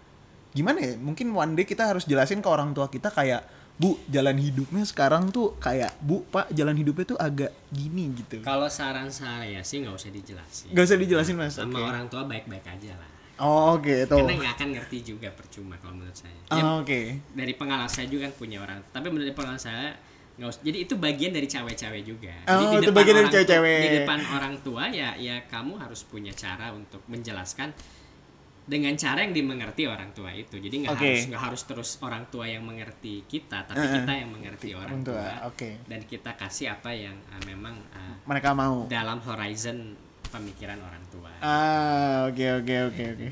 gimana ya mungkin one day kita harus jelasin ke orang tua kita kayak bu jalan hidupnya sekarang tuh kayak bu pak jalan hidupnya tuh agak gini gitu
Kalau saran saya sih nggak usah dijelasin.
Gak usah dijelasin mas
Sama
Oke.
orang tua baik-baik aja lah.
Oh oke tuh
Karena nggak akan ngerti juga percuma kalau menurut saya. Ya,
Ah, oke
dari pengalaman saya juga kan punya orang tapi menurut pengalaman saya nggak usah jadi itu bagian dari cawe-cawe juga
Oh,
jadi di
itu bagian dari cawe-cawe.
di depan orang tua ya ya kamu harus punya cara untuk menjelaskan dengan cara yang dimengerti orang tua itu jadi nggak
Oke.
harus nggak harus terus orang tua yang mengerti kita tapi
Eh,
kita yang mengerti orang
orang tua,
tua
oke.
dan kita kasih apa yang uh, memang uh,
mereka mau
dalam horizon pemikiran orang tua
ah oke oke oke oke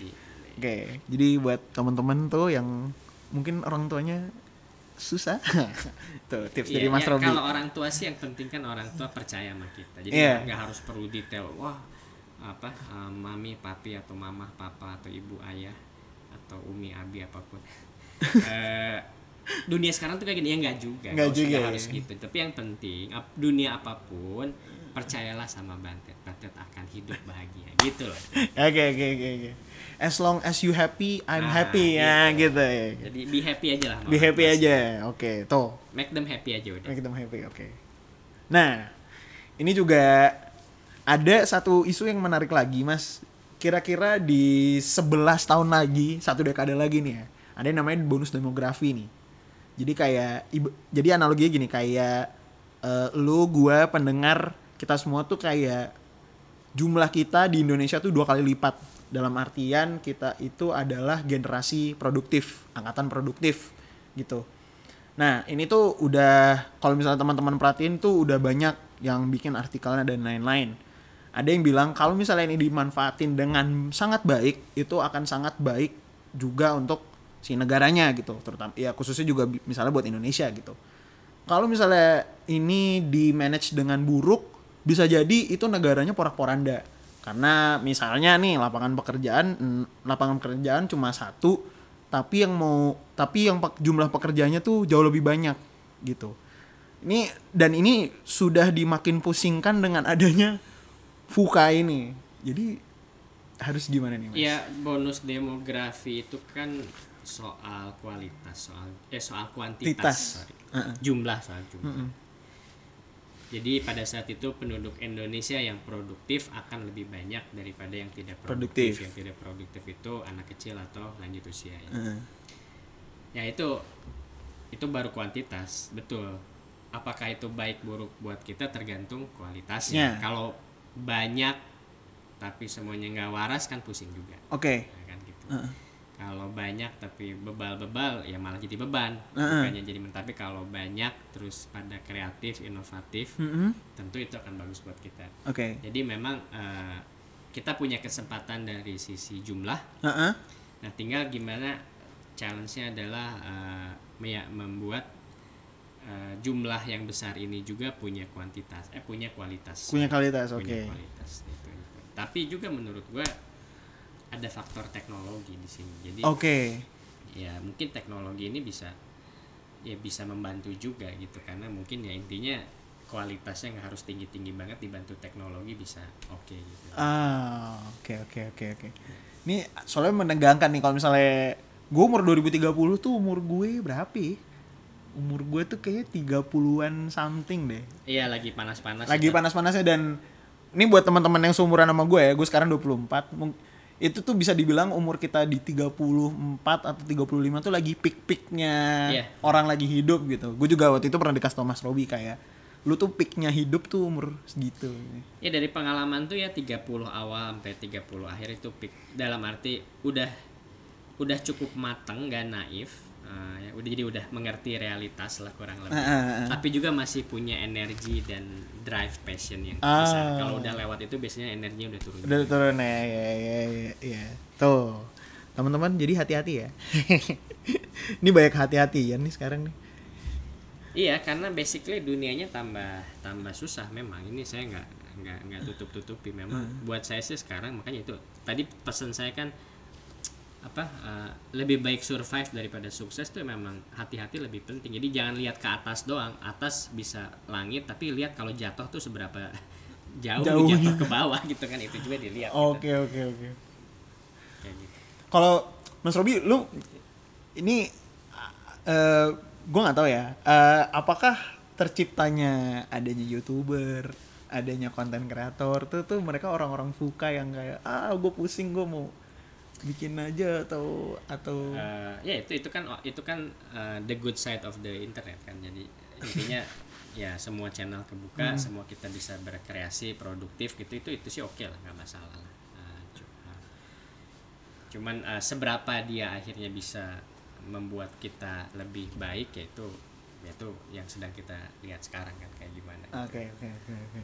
oke jadi buat teman-teman tuh yang mungkin orang tuanya susah <laughs> tuh tips dari
Iya,
Mas
ya,
Robi
Kalau orang tua sih yang penting kan orang tua percaya sama kita. Jadi
Iya.
nggak harus perlu detail. Wah, apa eh, mami, papi atau mama, papa atau ibu, ayah atau umi, abi apa pun. <laughs> Eh, dunia sekarang tuh kayak gini ya nggak juga.
Nggak juga,
nggak
ya.
harus gitu. Tapi yang penting dunia apa pun percayalah sama Bantet. Bantet akan hidup bahagia. <laughs> Gitu loh.
oke oke oke oke as long as you happy I'm
Ah,
happy ya
gitu.
gitu ya
Jadi be happy aja lah.
be happy
sih.
aja oke tuh
Make them happy aja udah.
Make them happy, oke. Nah, ini juga ada satu isu yang menarik lagi, Mas. Kira-kira di 11 tahun lagi, satu dekade lagi nih ya. Ada yang namanya bonus demografi nih. Jadi kayak jadi analoginya gini, kayak eh, lu, gua, pendengar, kita semua tuh kayak jumlah kita di Indonesia tuh dua kali lipat. Dalam artian kita itu adalah generasi produktif, angkatan produktif gitu. Nah, ini tuh udah kalau misalnya teman-teman perhatiin tuh udah banyak yang bikin artikelnya dan lain-lain. Ada yang bilang kalau misalnya ini dimanfaatin dengan sangat baik, itu akan sangat baik juga untuk si negaranya gitu, terutama ya khususnya juga misalnya buat Indonesia gitu. Kalau misalnya ini di manage dengan buruk, bisa jadi itu negaranya porak-poranda. Karena misalnya nih lapangan pekerjaan lapangan pekerjaan cuma satu, tapi yang mau tapi yang jumlah pekerjaannya tuh jauh lebih banyak gitu. Ini dan ini sudah dimakin pusingkan dengan adanya FUKA ini. Jadi harus gimana nih, Mas?
Ya bonus demografi itu kan soal kualitas, soal eh soal kuantitas,
Titas.
sorry.
Heeh.
jumlah soal jumlah.
Mm-mm.
Jadi pada saat itu penduduk Indonesia yang produktif akan lebih banyak daripada yang tidak
Produktif.
produktif. Yang tidak produktif itu anak kecil atau lanjut usia. Ya,
Heeh.
ya itu itu baru kuantitas, betul. Apakah itu baik buruk buat kita tergantung kualitasnya.
Ya.
Kalau banyak tapi semuanya nggak waras kan pusing juga.
Oke.
Ya kan gitu.
Heeh.
Kalau banyak tapi bebal-bebal ya malah jadi beban. Bukannya jadi tapi kalau banyak terus pada kreatif, inovatif,
Mm-mm.
tentu itu akan bagus buat kita.
Oke.
Jadi memang eh, kita punya kesempatan dari sisi jumlah.
Heeh.
Nah, tinggal gimana challenge-nya adalah me- membuat eh, jumlah yang besar ini juga punya kuantitas, eh punya kualitas.
Punya kualitas, oke.
Punya kualitas itu, itu. Tapi juga menurut gua ada faktor teknologi di sini. Jadi
Oke.
ya mungkin teknologi ini bisa ya bisa membantu juga gitu karena mungkin ya intinya kualitasnya nggak harus tinggi tinggi banget dibantu teknologi bisa oke gitu.
Ah, oke oke oke oke. Ini soalnya menegangkan nih kalau misalnya gue umur 2030 tuh umur gue berapa ya? Umur gue tuh kayaknya 30-an something deh.
Iya lagi panas-panas.
Lagi
itu.
panas-panasnya dan ini buat teman-teman yang seumuran sama gue ya, gue sekarang 24. Itu tuh bisa dibilang umur kita di 34 atau 35 tuh lagi peak-peaknya
Iya.
orang lagi hidup gitu. Gue juga waktu itu pernah dikasih tau Mas Robi kayak lu tuh peaknya hidup tuh umur segitu.
Ya dari pengalaman tuh ya 30 awal sampai 30 akhir itu peak dalam arti udah udah cukup mateng gak naif eh, ya udah jadi udah mengerti realitas lah kurang lebih
Ah, ah, ah.
tapi juga masih punya energi dan drive passion yang
Ah.
besar kalau udah lewat itu biasanya energinya udah turun
Udah turun ya, ya, ya, ya, ya. Tuh, teman-teman jadi hati-hati ya. <laughs> Ini banyak hati-hati ya nih sekarang nih.
Iya, karena basically dunianya tambah tambah susah memang. Ini saya nggak nggak nggak tutup tutupi memang. Buat saya sih sekarang makanya itu tadi pesan saya kan apa eh, lebih baik survive daripada sukses tuh memang hati-hati lebih penting. Jadi jangan lihat ke atas doang. Atas bisa langit, tapi lihat kalau jatuh tuh seberapa <laughs> jauh
Jauhnya.
jatuh ke bawah gitu kan itu juga dilihat. gitu.
Oke, oke, oke.
Gitu.
Kalau Mas Robi, lu ini eh, gue nggak tahu ya eh, apakah terciptanya adanya youtuber adanya konten kreator tuh tuh mereka orang-orang fuka yang kayak ah gue pusing gue mau bikin aja atau atau?
Eh, ya itu itu kan itu kan uh, the good side of the internet kan. Jadi intinya ya semua channel kebuka semua kita bisa berkreasi produktif gitu itu itu sih oke lah nggak masalah lah. Eh, cuman eh, seberapa dia akhirnya bisa membuat kita lebih baik yaitu yaitu yang sedang kita lihat sekarang kan kayak gimana.
Oke oke oke.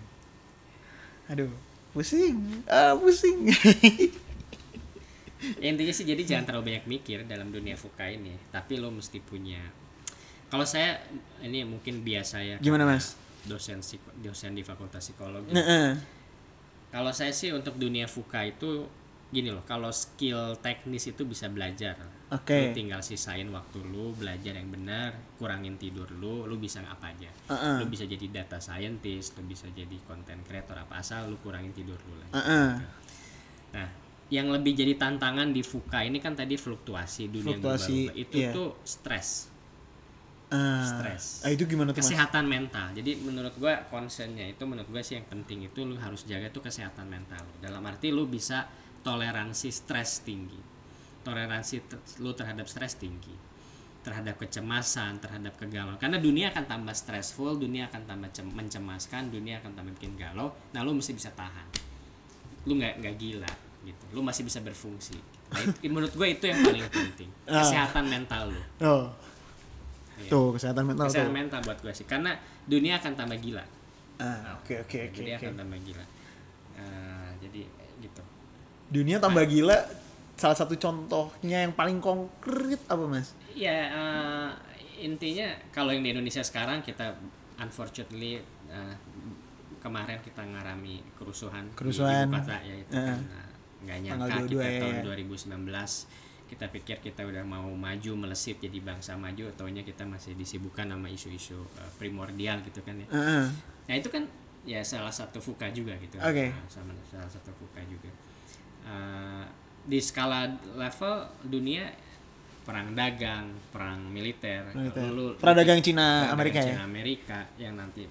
Aduh pusing ah pusing <laughs>
Ya, intinya sih jadi jangan terlalu banyak mikir dalam dunia fuka ini tapi lo mesti punya kalau saya ini mungkin biasa ya
Gimana, Mas?
dosen dosen di fakultas psikologi
nah, eh.
kalau saya sih untuk dunia fuka itu gini loh kalau skill teknis itu bisa belajar
Oke.
Lu tinggal sisain waktu lu belajar yang benar kurangin tidur lu lu bisa apa aja
Heeh.
lu bisa jadi data scientist lu bisa jadi content creator apa asal lu kurangin tidur lu lah
Heeh.
Nah, yang lebih jadi tantangan di FUKA ini kan tadi fluktuasi dunia
Fluktuasi,
berubah-ubah. Itu
iya.
tuh stres,
Ah.
Stres.
ah itu gimana tuh mas
kesehatan mental. Jadi menurut gua concernnya itu menurut gua sih yang penting itu lu harus jaga tuh kesehatan mental. Dalam arti lu bisa toleransi stres tinggi. Toleransi te- lu terhadap stres tinggi. Terhadap kecemasan, terhadap kegalauan. Karena dunia akan tambah stressful, dunia akan tambah cem- mencemaskan, dunia akan tambah bikin galau. Nah, lu mesti bisa tahan. Lu nggak nggak gila gitu. Lu masih bisa berfungsi. Nah, itu- <laughs> menurut gue itu yang paling penting.
Ah.
Kesehatan mental lu.
oh
Iya.
tuh kesehatan mental
Kesehatan
tuh
mental buat gue sih. Karena dunia akan tambah gila.
ah oke oke oke
dunia
oke
akan tambah gila. Eh, jadi gitu.
dunia tambah gila salah satu contohnya yang paling konkret apa mas
Ya eh, intinya kalau yang di Indonesia sekarang kita unfortunately eh, kemarin kita ngarami kerusuhan,
Kerusuhan.
di ibu kota ya itu kan nah, nggak nyangka
Tanggal 22
kita
ya,
tahun
ya.
2019 kita pikir kita udah mau maju melesit jadi bangsa maju taunya kita masih disibukkan sama isu-isu eh, primordial gitu kan ya.
Heeh.
Nah itu kan ya salah satu fuka juga gitu.
Oke.
Nah, sama salah satu fuka juga. Eh, di skala level dunia perang dagang, perang militer,
Militer.
lu-
Perang dagang Cina,
perang
Amerika
dagang
ya?
Cina Amerika yang nanti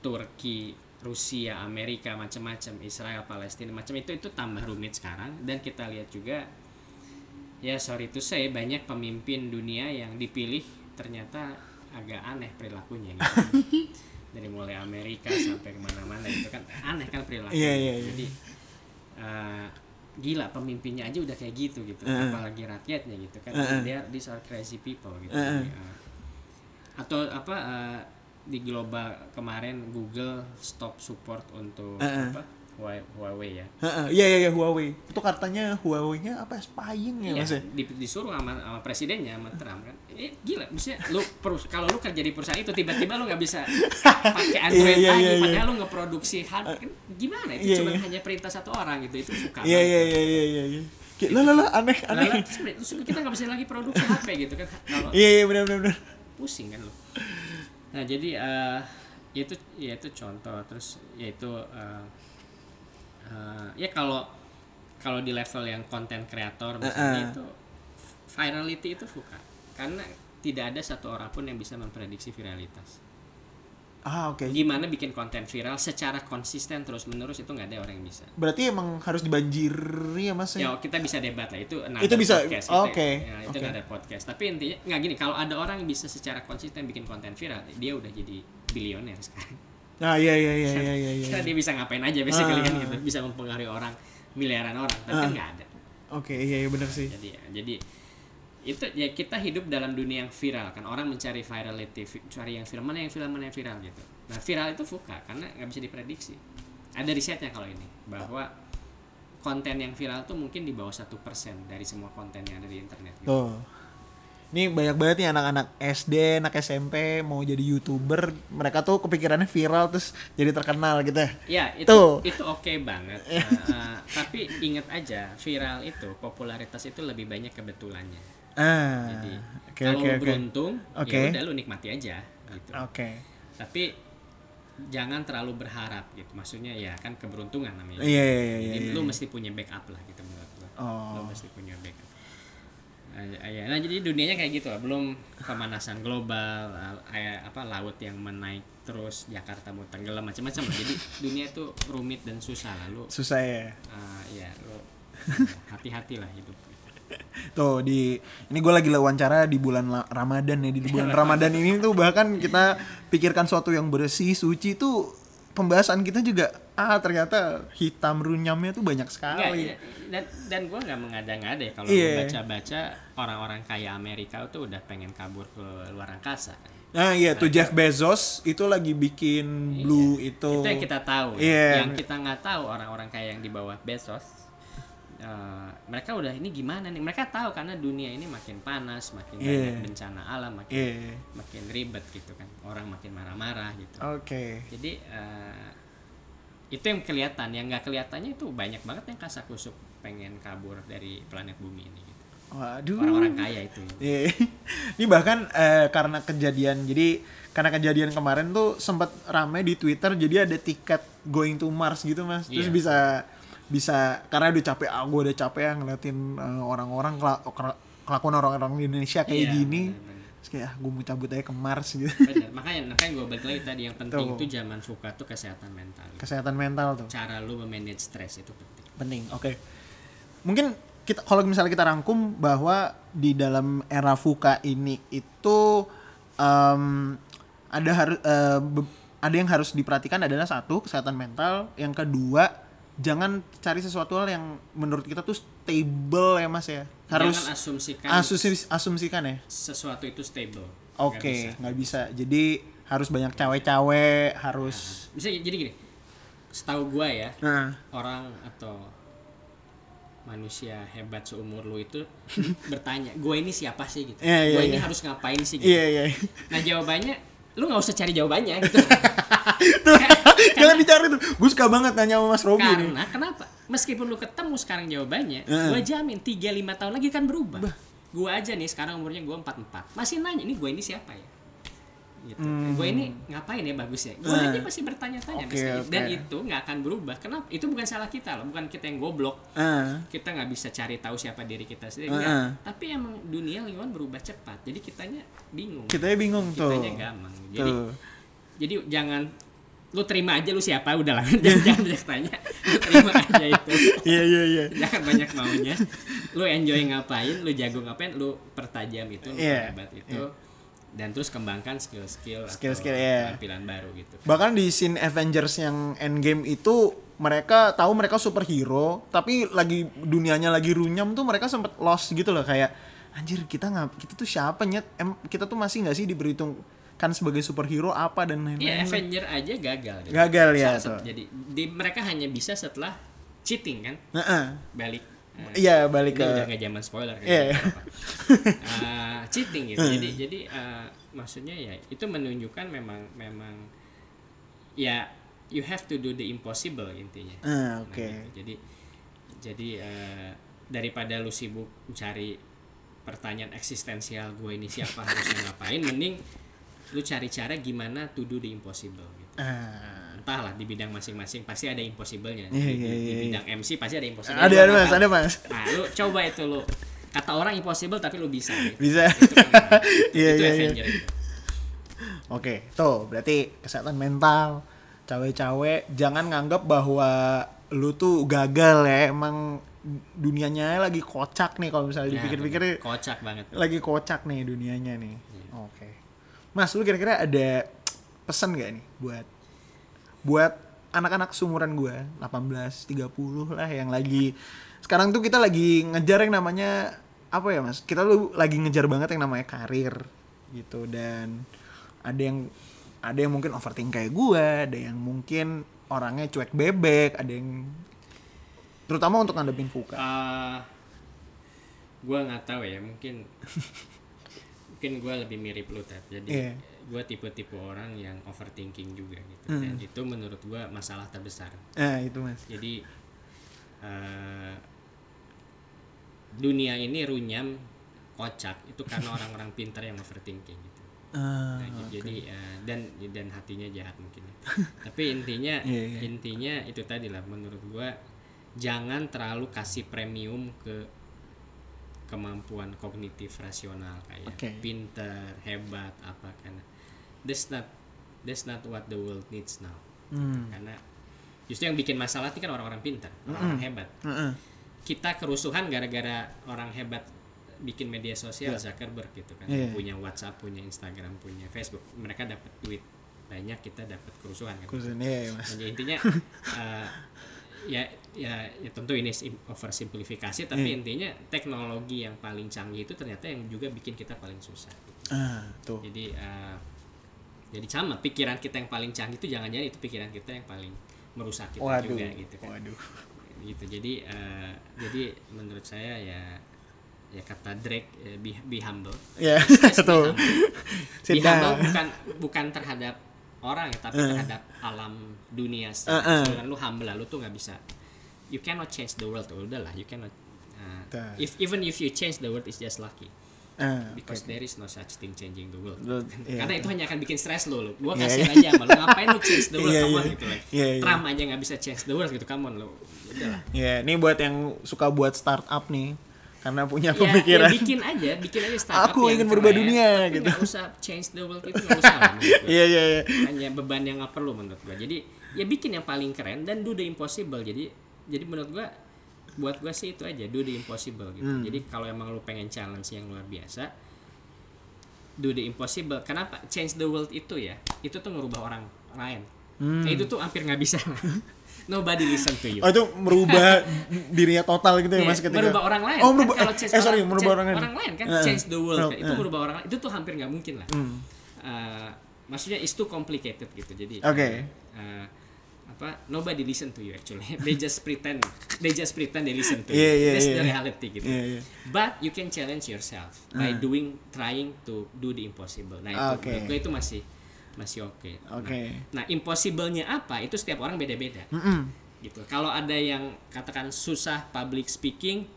Turki, Rusia, Amerika, macam-macam, Israel, Palestina, macam itu itu tambah rumit sekarang dan kita lihat juga ya sorry to say banyak pemimpin dunia yang dipilih ternyata agak aneh perilakunya gitu. <laughs> dari mulai Amerika sampai ke mana-mana itu kan aneh kan perilakunya
Iya, iya, iya.
jadi eh, gila pemimpinnya aja udah kayak gitu gitu
Heeh.
apalagi rakyatnya gitu kan they are, these are crazy people gitu
Heeh.
Jadi, eh, atau apa eh, di global kemarin Google stop support untuk
Heeh.
apa Huawei, ya
Iya iya iya Huawei. Itu katanya Huawei-nya apa spying ya
Iya,
Mas ya?
di- disuruh sama, sama presidennya sama Trump kan. Eh, gila, maksudnya lu perus- kalau lu kerja di perusahaan itu tiba-tiba lu nggak bisa pakai <laughs> Android
Iya, iya,
lagi
iya, iya.
padahal lu ngeproduksi hardware kan gimana itu
Iya,
cuma
iya.
hanya perintah satu orang gitu itu suka
Iya iya iya iya iya. iya. Kayak, Lah lah lah aneh aneh.
Terus kita nggak bisa lagi produksi HP gitu kan <laughs>
Iya iya benar benar benar.
pusing kan lu nah jadi eh, itu ya itu contoh. Terus yaitu uh, ya kalau kalau di level yang konten kreator misalnya
Uh-uh.
itu virality itu suka. Karena tidak ada satu orang pun yang bisa memprediksi viralitas
Ah oke.
gimana bikin konten viral secara konsisten terus menerus itu nggak ada orang yang bisa
Berarti emang harus dibanjiri ya Mas
ya
ya?
kita bisa debat lah itu
Itu bisa,
podcast,
oh,
itu-
oke,
ya, itu nggak ada podcast tapi intinya nggak gini kalau ada orang yang bisa secara konsisten bikin konten viral dia udah jadi bilioner sekarang
Nah iya iya iya iya iya. iya.
karena dia bisa ngapain aja basically kan
Ah.
gitu bisa mempengaruhi orang miliaran orang tapi kan
Ah.
nggak ada
Oke iya iya benar sih.
jadi jadi itu ya kita hidup dalam dunia yang viral kan orang mencari virality vi- cari yang viral mana yang viral mana yang viral gitu nah viral itu fuka karena nggak bisa diprediksi ada risetnya kalau ini bahwa konten yang viral tuh mungkin di bawah satu persen dari semua konten yang ada di internet gitu.
Tuh. Ini banyak banget nih anak-anak SD, anak SMP mau jadi YouTuber, mereka tuh kepikirannya viral terus jadi terkenal gitu. ya.
Ya itu
Tuh.
itu oke banget. Nah, <laughs> eh, tapi ingat aja viral itu popularitas itu lebih banyak kebetulannya.
Ah.
Jadi
Oke
kalau lu
oke.
beruntung,
Oke.
ya udah lu nikmati aja gitu.
Oke.
Tapi jangan terlalu berharap gitu. Maksudnya ya kan keberuntungan namanya.
Iya iya iya
Jadi
iya.
lu
iya.
mesti punya backup lah gitu menurut gua.
Oh.
Lu mesti punya backup. Ah, ya. Nah jadi dunianya kayak gitu lah. Belum pemanasan global, kayak apa laut yang menaik terus Jakarta mau tenggelam macam-macam. lah. Jadi dunia itu rumit dan susah lah. Lu
susah ya
ah, ya lu <laughs> hati-hati lah hidup. <laughs>
tuh di ini gue lagi wawancara di bulan la- Ramadan ya di bulan <laughs> Ramadan ini tuh bahkan kita pikirkan suatu yang bersih suci tuh pembahasan kita juga ah ternyata hitam runyamnya tuh banyak sekali
ya, dan dan gue nggak mengada-ngada ya kalau
Iya.
gua baca-baca orang-orang kaya Amerika tuh udah pengen kabur ke luar angkasa kan.
nah iya tuh Jeff Bezos itu lagi bikin blue itu
Itu yang kita tahu. ya.
Iya.
Yang kita nggak tahu orang-orang kaya yang di bawah Bezos. Eh, mereka udah ini gimana nih? Mereka tahu karena dunia ini makin panas, makin
Iya.
banyak bencana alam, makin
Iya.
makin ribet gitu kan. Orang makin marah-marah gitu.
oke
Jadi eh, itu yang kelihatan, yang nggak kelihatannya itu banyak banget yang kasak kusuk pengen kabur dari planet bumi ini. Gitu.
waduh
Orang-orang kaya itu.
Iya. <laughs> Ini bahkan eh, karena kejadian jadi karena kejadian kemarin tuh sempat rame di Twitter jadi ada tiket going to Mars gitu mas terus
Iya.
bisa bisa karena udah capek ah gue udah capek ya ngeliatin eh, orang-orang kela- kelakuan orang-orang di Indonesia kayak
Iya,
gini
bener-bener.
terus kayak ah, gue mau cabut aja ke Mars gitu <laughs>
Bener. makanya makanya gue balik lagi tadi yang penting
Tuh.
itu zaman suka tuh kesehatan mental
kesehatan mental tuh
cara lu memanage stres itu penting
penting oke mungkin kita kalau misalnya kita rangkum bahwa di dalam era fuka ini itu em, ada harus ada yang harus diperhatikan adalah satu kesehatan mental yang kedua jangan cari sesuatu hal yang menurut kita tuh stable ya mas ya. Harus
jangan asumsikan
asumsi asumsikan ya.
sesuatu itu stable.
Oke
Nggak bisa.
bisa. jadi harus banyak cawe-cawe harus
bisa jadi gini. Setahu gua ya
nah.
orang atau manusia hebat seumur lu itu <laughs> bertanya gue ini siapa sih? gitu.
Iya, iya,
gue ini
iya.
harus ngapain sih? gitu.
Iya iya.
Nah jawabannya lu nggak usah cari jawabannya. <laughs> gitu.
Tuh <laughs> jangan dicari tuh gue suka banget nanya sama mas Robi nih
Karena kenapa? Meskipun lu ketemu sekarang jawabannya,
Heeh.
gua jamin 3 5 tahun lagi kan berubah. Gua aja nih sekarang umurnya gua 44. Masih nanya, ini gua ini siapa ya? Gitu. Gua ini ngapain ya bagus ya? Gua
Hmm.
aja pasti bertanya-tanya
Oke,
mesti. dan itu nggak akan berubah. Kenapa? Itu bukan salah kita loh, bukan kita yang goblok.
Ah.
Kita nggak bisa cari tahu siapa diri kita sendiri. Nggak. Tapi emang dunia lingkungan berubah cepat. Jadi kitanya bingung.
kitanya bingung tuh
Kitanya gampang. Jadi
tuh
jadi jangan lu terima aja lu siapa? Udah lah <laughs> jangan jangan banyak tanya. Lu terima aja itu.
Iya iya iya.
Jangan banyak maunya. Lu enjoy ngapain? Lu jago ngapain? Lu pertajam itu lu
Iya,
hebat itu. dan terus kembangkan skill-skill
Skill-skill, iya.
tampilan baru gitu.
Bahkan di scene Avengers yang Endgame itu mereka tahu mereka superhero tapi lagi dunianya lagi runyam tuh mereka sempet lost gitu loh. Kayak anjir kita nggak kita tuh siapa nyet? Em, kita tuh masih nggak sih diperhitungkan sebagai superhero apa dan lain-lain
ya Avenger aja gagal gitu.
Gagal, ya,
Saat- jadi di, mereka hanya bisa setelah cheating kan
Heeh.
balik eh,
iya balik
ini
ke
udah gak zaman spoiler kan
Iya.
nggak apa-apa. <laughs> Ah, cheating gitu jadi jadi ah, maksudnya ya itu menunjukkan memang memang ya you have to do the impossible intinya
Ah,
Nah,
oke
gitu. jadi jadi eh, daripada lu sibuk cari pertanyaan eksistensial gue ini siapa harusnya ngapain mending lu cari cara gimana to do the impossible gitu
Ah.
entahlah di bidang masing-masing pasti ada impossible-nya
Iya,
di,
iya,
di- di
iya, iya.
bidang MC pasti ada impossible
ada ada mas
tahu.
ada mas
Nah, lu coba itu lu kata orang impossible tapi lu bisa. Gitu.
bisa
Itu kan, <laughs>
Iya,
itu
iya, iya.
Avenger itu.
Oke, tuh berarti kesehatan mental, cawe-cawe, jangan nganggap bahwa lu tuh gagal ya, emang dunianya lagi kocak nih kalau misalnya
Nah,
dipikir-pikir
kocak banget.
lagi kocak nih dunianya nih.
Iya.
Oke. Mas, lu kira-kira ada pesan gak nih buat buat anak-anak seumuran gua 18, 30 lah yang lagi sekarang tuh kita lagi ngejar yang namanya apa ya mas? Kita lu lagi ngejar banget yang namanya karir gitu. Dan ada yang ada yang mungkin overthinking kayak gua ada yang mungkin orangnya cuek bebek ada yang terutama untuk ngadepin fuka.
Eh, gua nggak tahu ya mungkin <laughs> mungkin gua lebih mirip lu Ted. jadi
Iya.
gua tipe-tipe orang yang overthinking juga gitu
Hmm.
dan itu menurut gua masalah terbesar
nah itu mas
jadi eh, dunia ini runyam kocak itu karena <laughs> orang-orang pintar yang overthinking gitu
Ah,
Nah, j- jadi eh, dan dan hatinya jahat mungkin ya. <laughs> tapi intinya
Iya, iya.
intinya itu tadi lah menurut gua jangan terlalu kasih premium ke kemampuan kognitif rasional kayak
Oke.
pinter hebat apa kan that's not that's not what the world needs now
Hmm.
karena justru yang bikin masalah itu kan orang-orang pintar orang hebat
Heeh.
kita kerusuhan gara-gara orang hebat bikin media sosial Zuckerberg gitu kan
Iya.
punya WhatsApp punya Instagram punya Facebook mereka dapat duit banyak kita dapat kerusuhan kan
Khususnya ya, Mas.
jadi intinya <laughs> eh, ya ya ya tentu ini sim- oversimplifikasi tapi
Iya.
intinya teknologi yang paling canggih itu ternyata yang juga bikin kita paling susah gitu.
Ah, tuh.
jadi eh, jadi sama pikiran kita yang paling canggih itu jangan-jangan itu pikiran kita yang paling merusak kita
Waduh.
juga gitu kan
Waduh.
gitu jadi eh, jadi menurut saya ya ya kata Drake eh, be, be humble
Ya,
be. <laughs> Be
Sudah.
humble bukan bukan terhadap orang ya tapi terhadap alam dunia secara
eh.
keseluruhan. lu humble lah lu tuh nggak bisa you cannot change the world udah lah you cannot uh, if even if you change the world it's just lucky
Ah,
because there is no such thing changing the world
Lu- <laughs> iya.
karena itu hanya akan bikin stres lo lo gua
Iya,
kasihan
iya.
aja sama lu ngapain lu change the world
Iya,
come on
iya.
gitu like
Iya, iya.
Trump aja nggak bisa change the world gitu come on lo udah lah
Ya, ini buat yang suka buat startup nih, karena punya
ya,
pemikiran.
ya bikin aja bikin aja startup
Aku
yang
ingin berubah
keren,
dunia,
tapi
gitu.
nggak usah change the world itu nggak usah. <laughs>
Iya, iya, iya.
hanya beban yang nggak perlu menurut gua jadi ya bikin yang paling keren dan do the impossible jadi jadi menurut gua buat gua sih itu aja do the impossible gitu
Hmm.
jadi kalau emang lu pengen challenge yang luar biasa do the impossible kenapa change the world itu ya itu tuh ngerubah orang lain
Hmm.
Kayak itu tuh hampir nggak bisa <laughs> nobody listen to you
Oh, itu merubah <laughs> dirinya total gitu ya,
Iya,
Mas ketika.
merubah orang lain
Oh, merubah
kan kalau
eh,
change
eh, sorry,
orang,
merubah
change
orang lain.
kan
Heeh.
change the world kan. itu merubah orang lain itu tuh hampir nggak mungkin lah
Hmm.
Eh, maksudnya is too complicated gitu jadi
Oke.
eh, apa nobody listen to you actually <laughs> they just pretend they just pretend they listen to you
iya,
that's
iya.
the reality gitu
Iya, iya.
but you can challenge yourself by doing trying to do the impossible nah itu gue itu masih masih oke
Oke.
nah impossible-nya apa itu setiap orang beda-beda
Mm-mm.
gitu. Kalau ada yang katakan susah public speaking,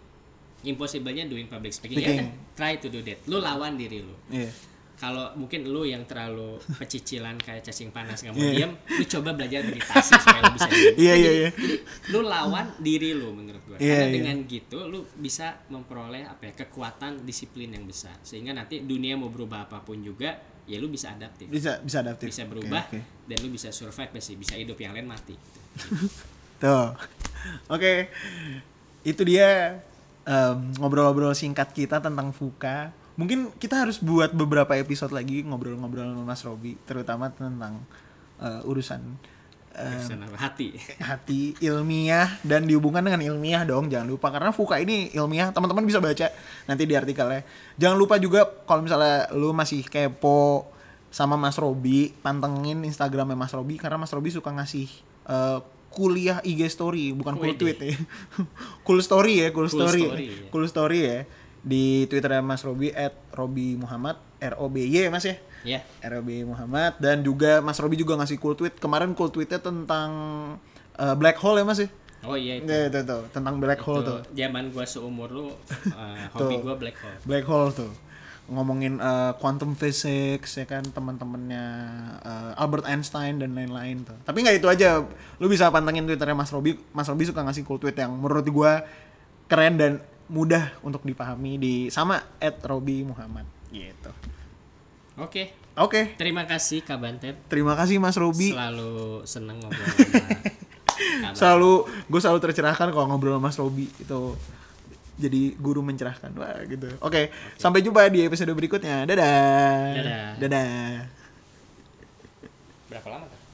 impossible-nya doing public speaking. Ya
Speaking.
udah, try to do that. Lu lawan diri lu.
Iya.
Kalau mungkin lu yang terlalu pecicilan kayak cacing panas nggak mau
Iya.
diam, lu coba belajar meditasi supaya lu bisa diam.
Iya, iya, iya.
Lu lawan diri lu menurut gua.
Iya,
Karena
iya.
dengan gitu lu bisa memperoleh apa ya kekuatan disiplin yang besar. Sehingga nanti dunia mau berubah apa pun juga, ya lu bisa adaptif.
Bisa bisa adaptif.
Bisa berubah
oke.
dan lu bisa survive sih, bisa hidup yang lain mati. <laughs>
Tuh. Oke. Itu dia ngobrol-ngobrol singkat kita tentang Fuka. Mungkin kita harus buat beberapa episode lagi ngobrol-ngobrol sama Mas Robi, terutama tentang eh, urusan
apa? hati.
hati ilmiah dan dihubungkan dengan ilmiah dong jangan lupa karena Fuka ini ilmiah teman-teman bisa baca nanti di artikelnya jangan lupa juga kalau misalnya lu masih kepo sama Mas Robi pantengin Instagramnya Mas Robi karena Mas Robi suka ngasih eh, kuliah IG story bukan cool tweet ya <laughs> cool story ya cool,
Cool
story,
story, ya.
cool story ya di Twitternya Mas Robi at Robi Muhammad R O B Y ya Mas ya
Ya.
ROB Muhammad. Dan juga Mas Robi juga ngasih cool tweet. Kemarin cool tweetnya tentang eh, black hole ya Mas ya?
Oh iya itu.
Ya, itu tuh tentang black hole
Itu
tuh.
Zaman gua seumur lu <laughs> uh, hobi gua black hole.
black hole tuh. Ngomongin eh, quantum physics ya kan teman-temannya eh, Albert Einstein dan lain-lain tuh. Tapi nggak itu aja. Lu bisa pantengin twitternya Mas Robi. Mas Robi suka ngasih cool tweet yang menurut gua keren dan mudah untuk dipahami di sama at Robi Muhammad. Gitu
Oke.
oke.
Terima kasih Kak Bantet.
terima kasih Mas Robi.
Selalu seneng ngobrol sama <laughs>
selalu gue selalu tercerahkan kalau ngobrol sama Mas Robi. Itu jadi guru mencerahkan. Wah gitu. Oke. sampai jumpa di episode berikutnya. Dadah.
Dadah.
dadah.
Berapa lama?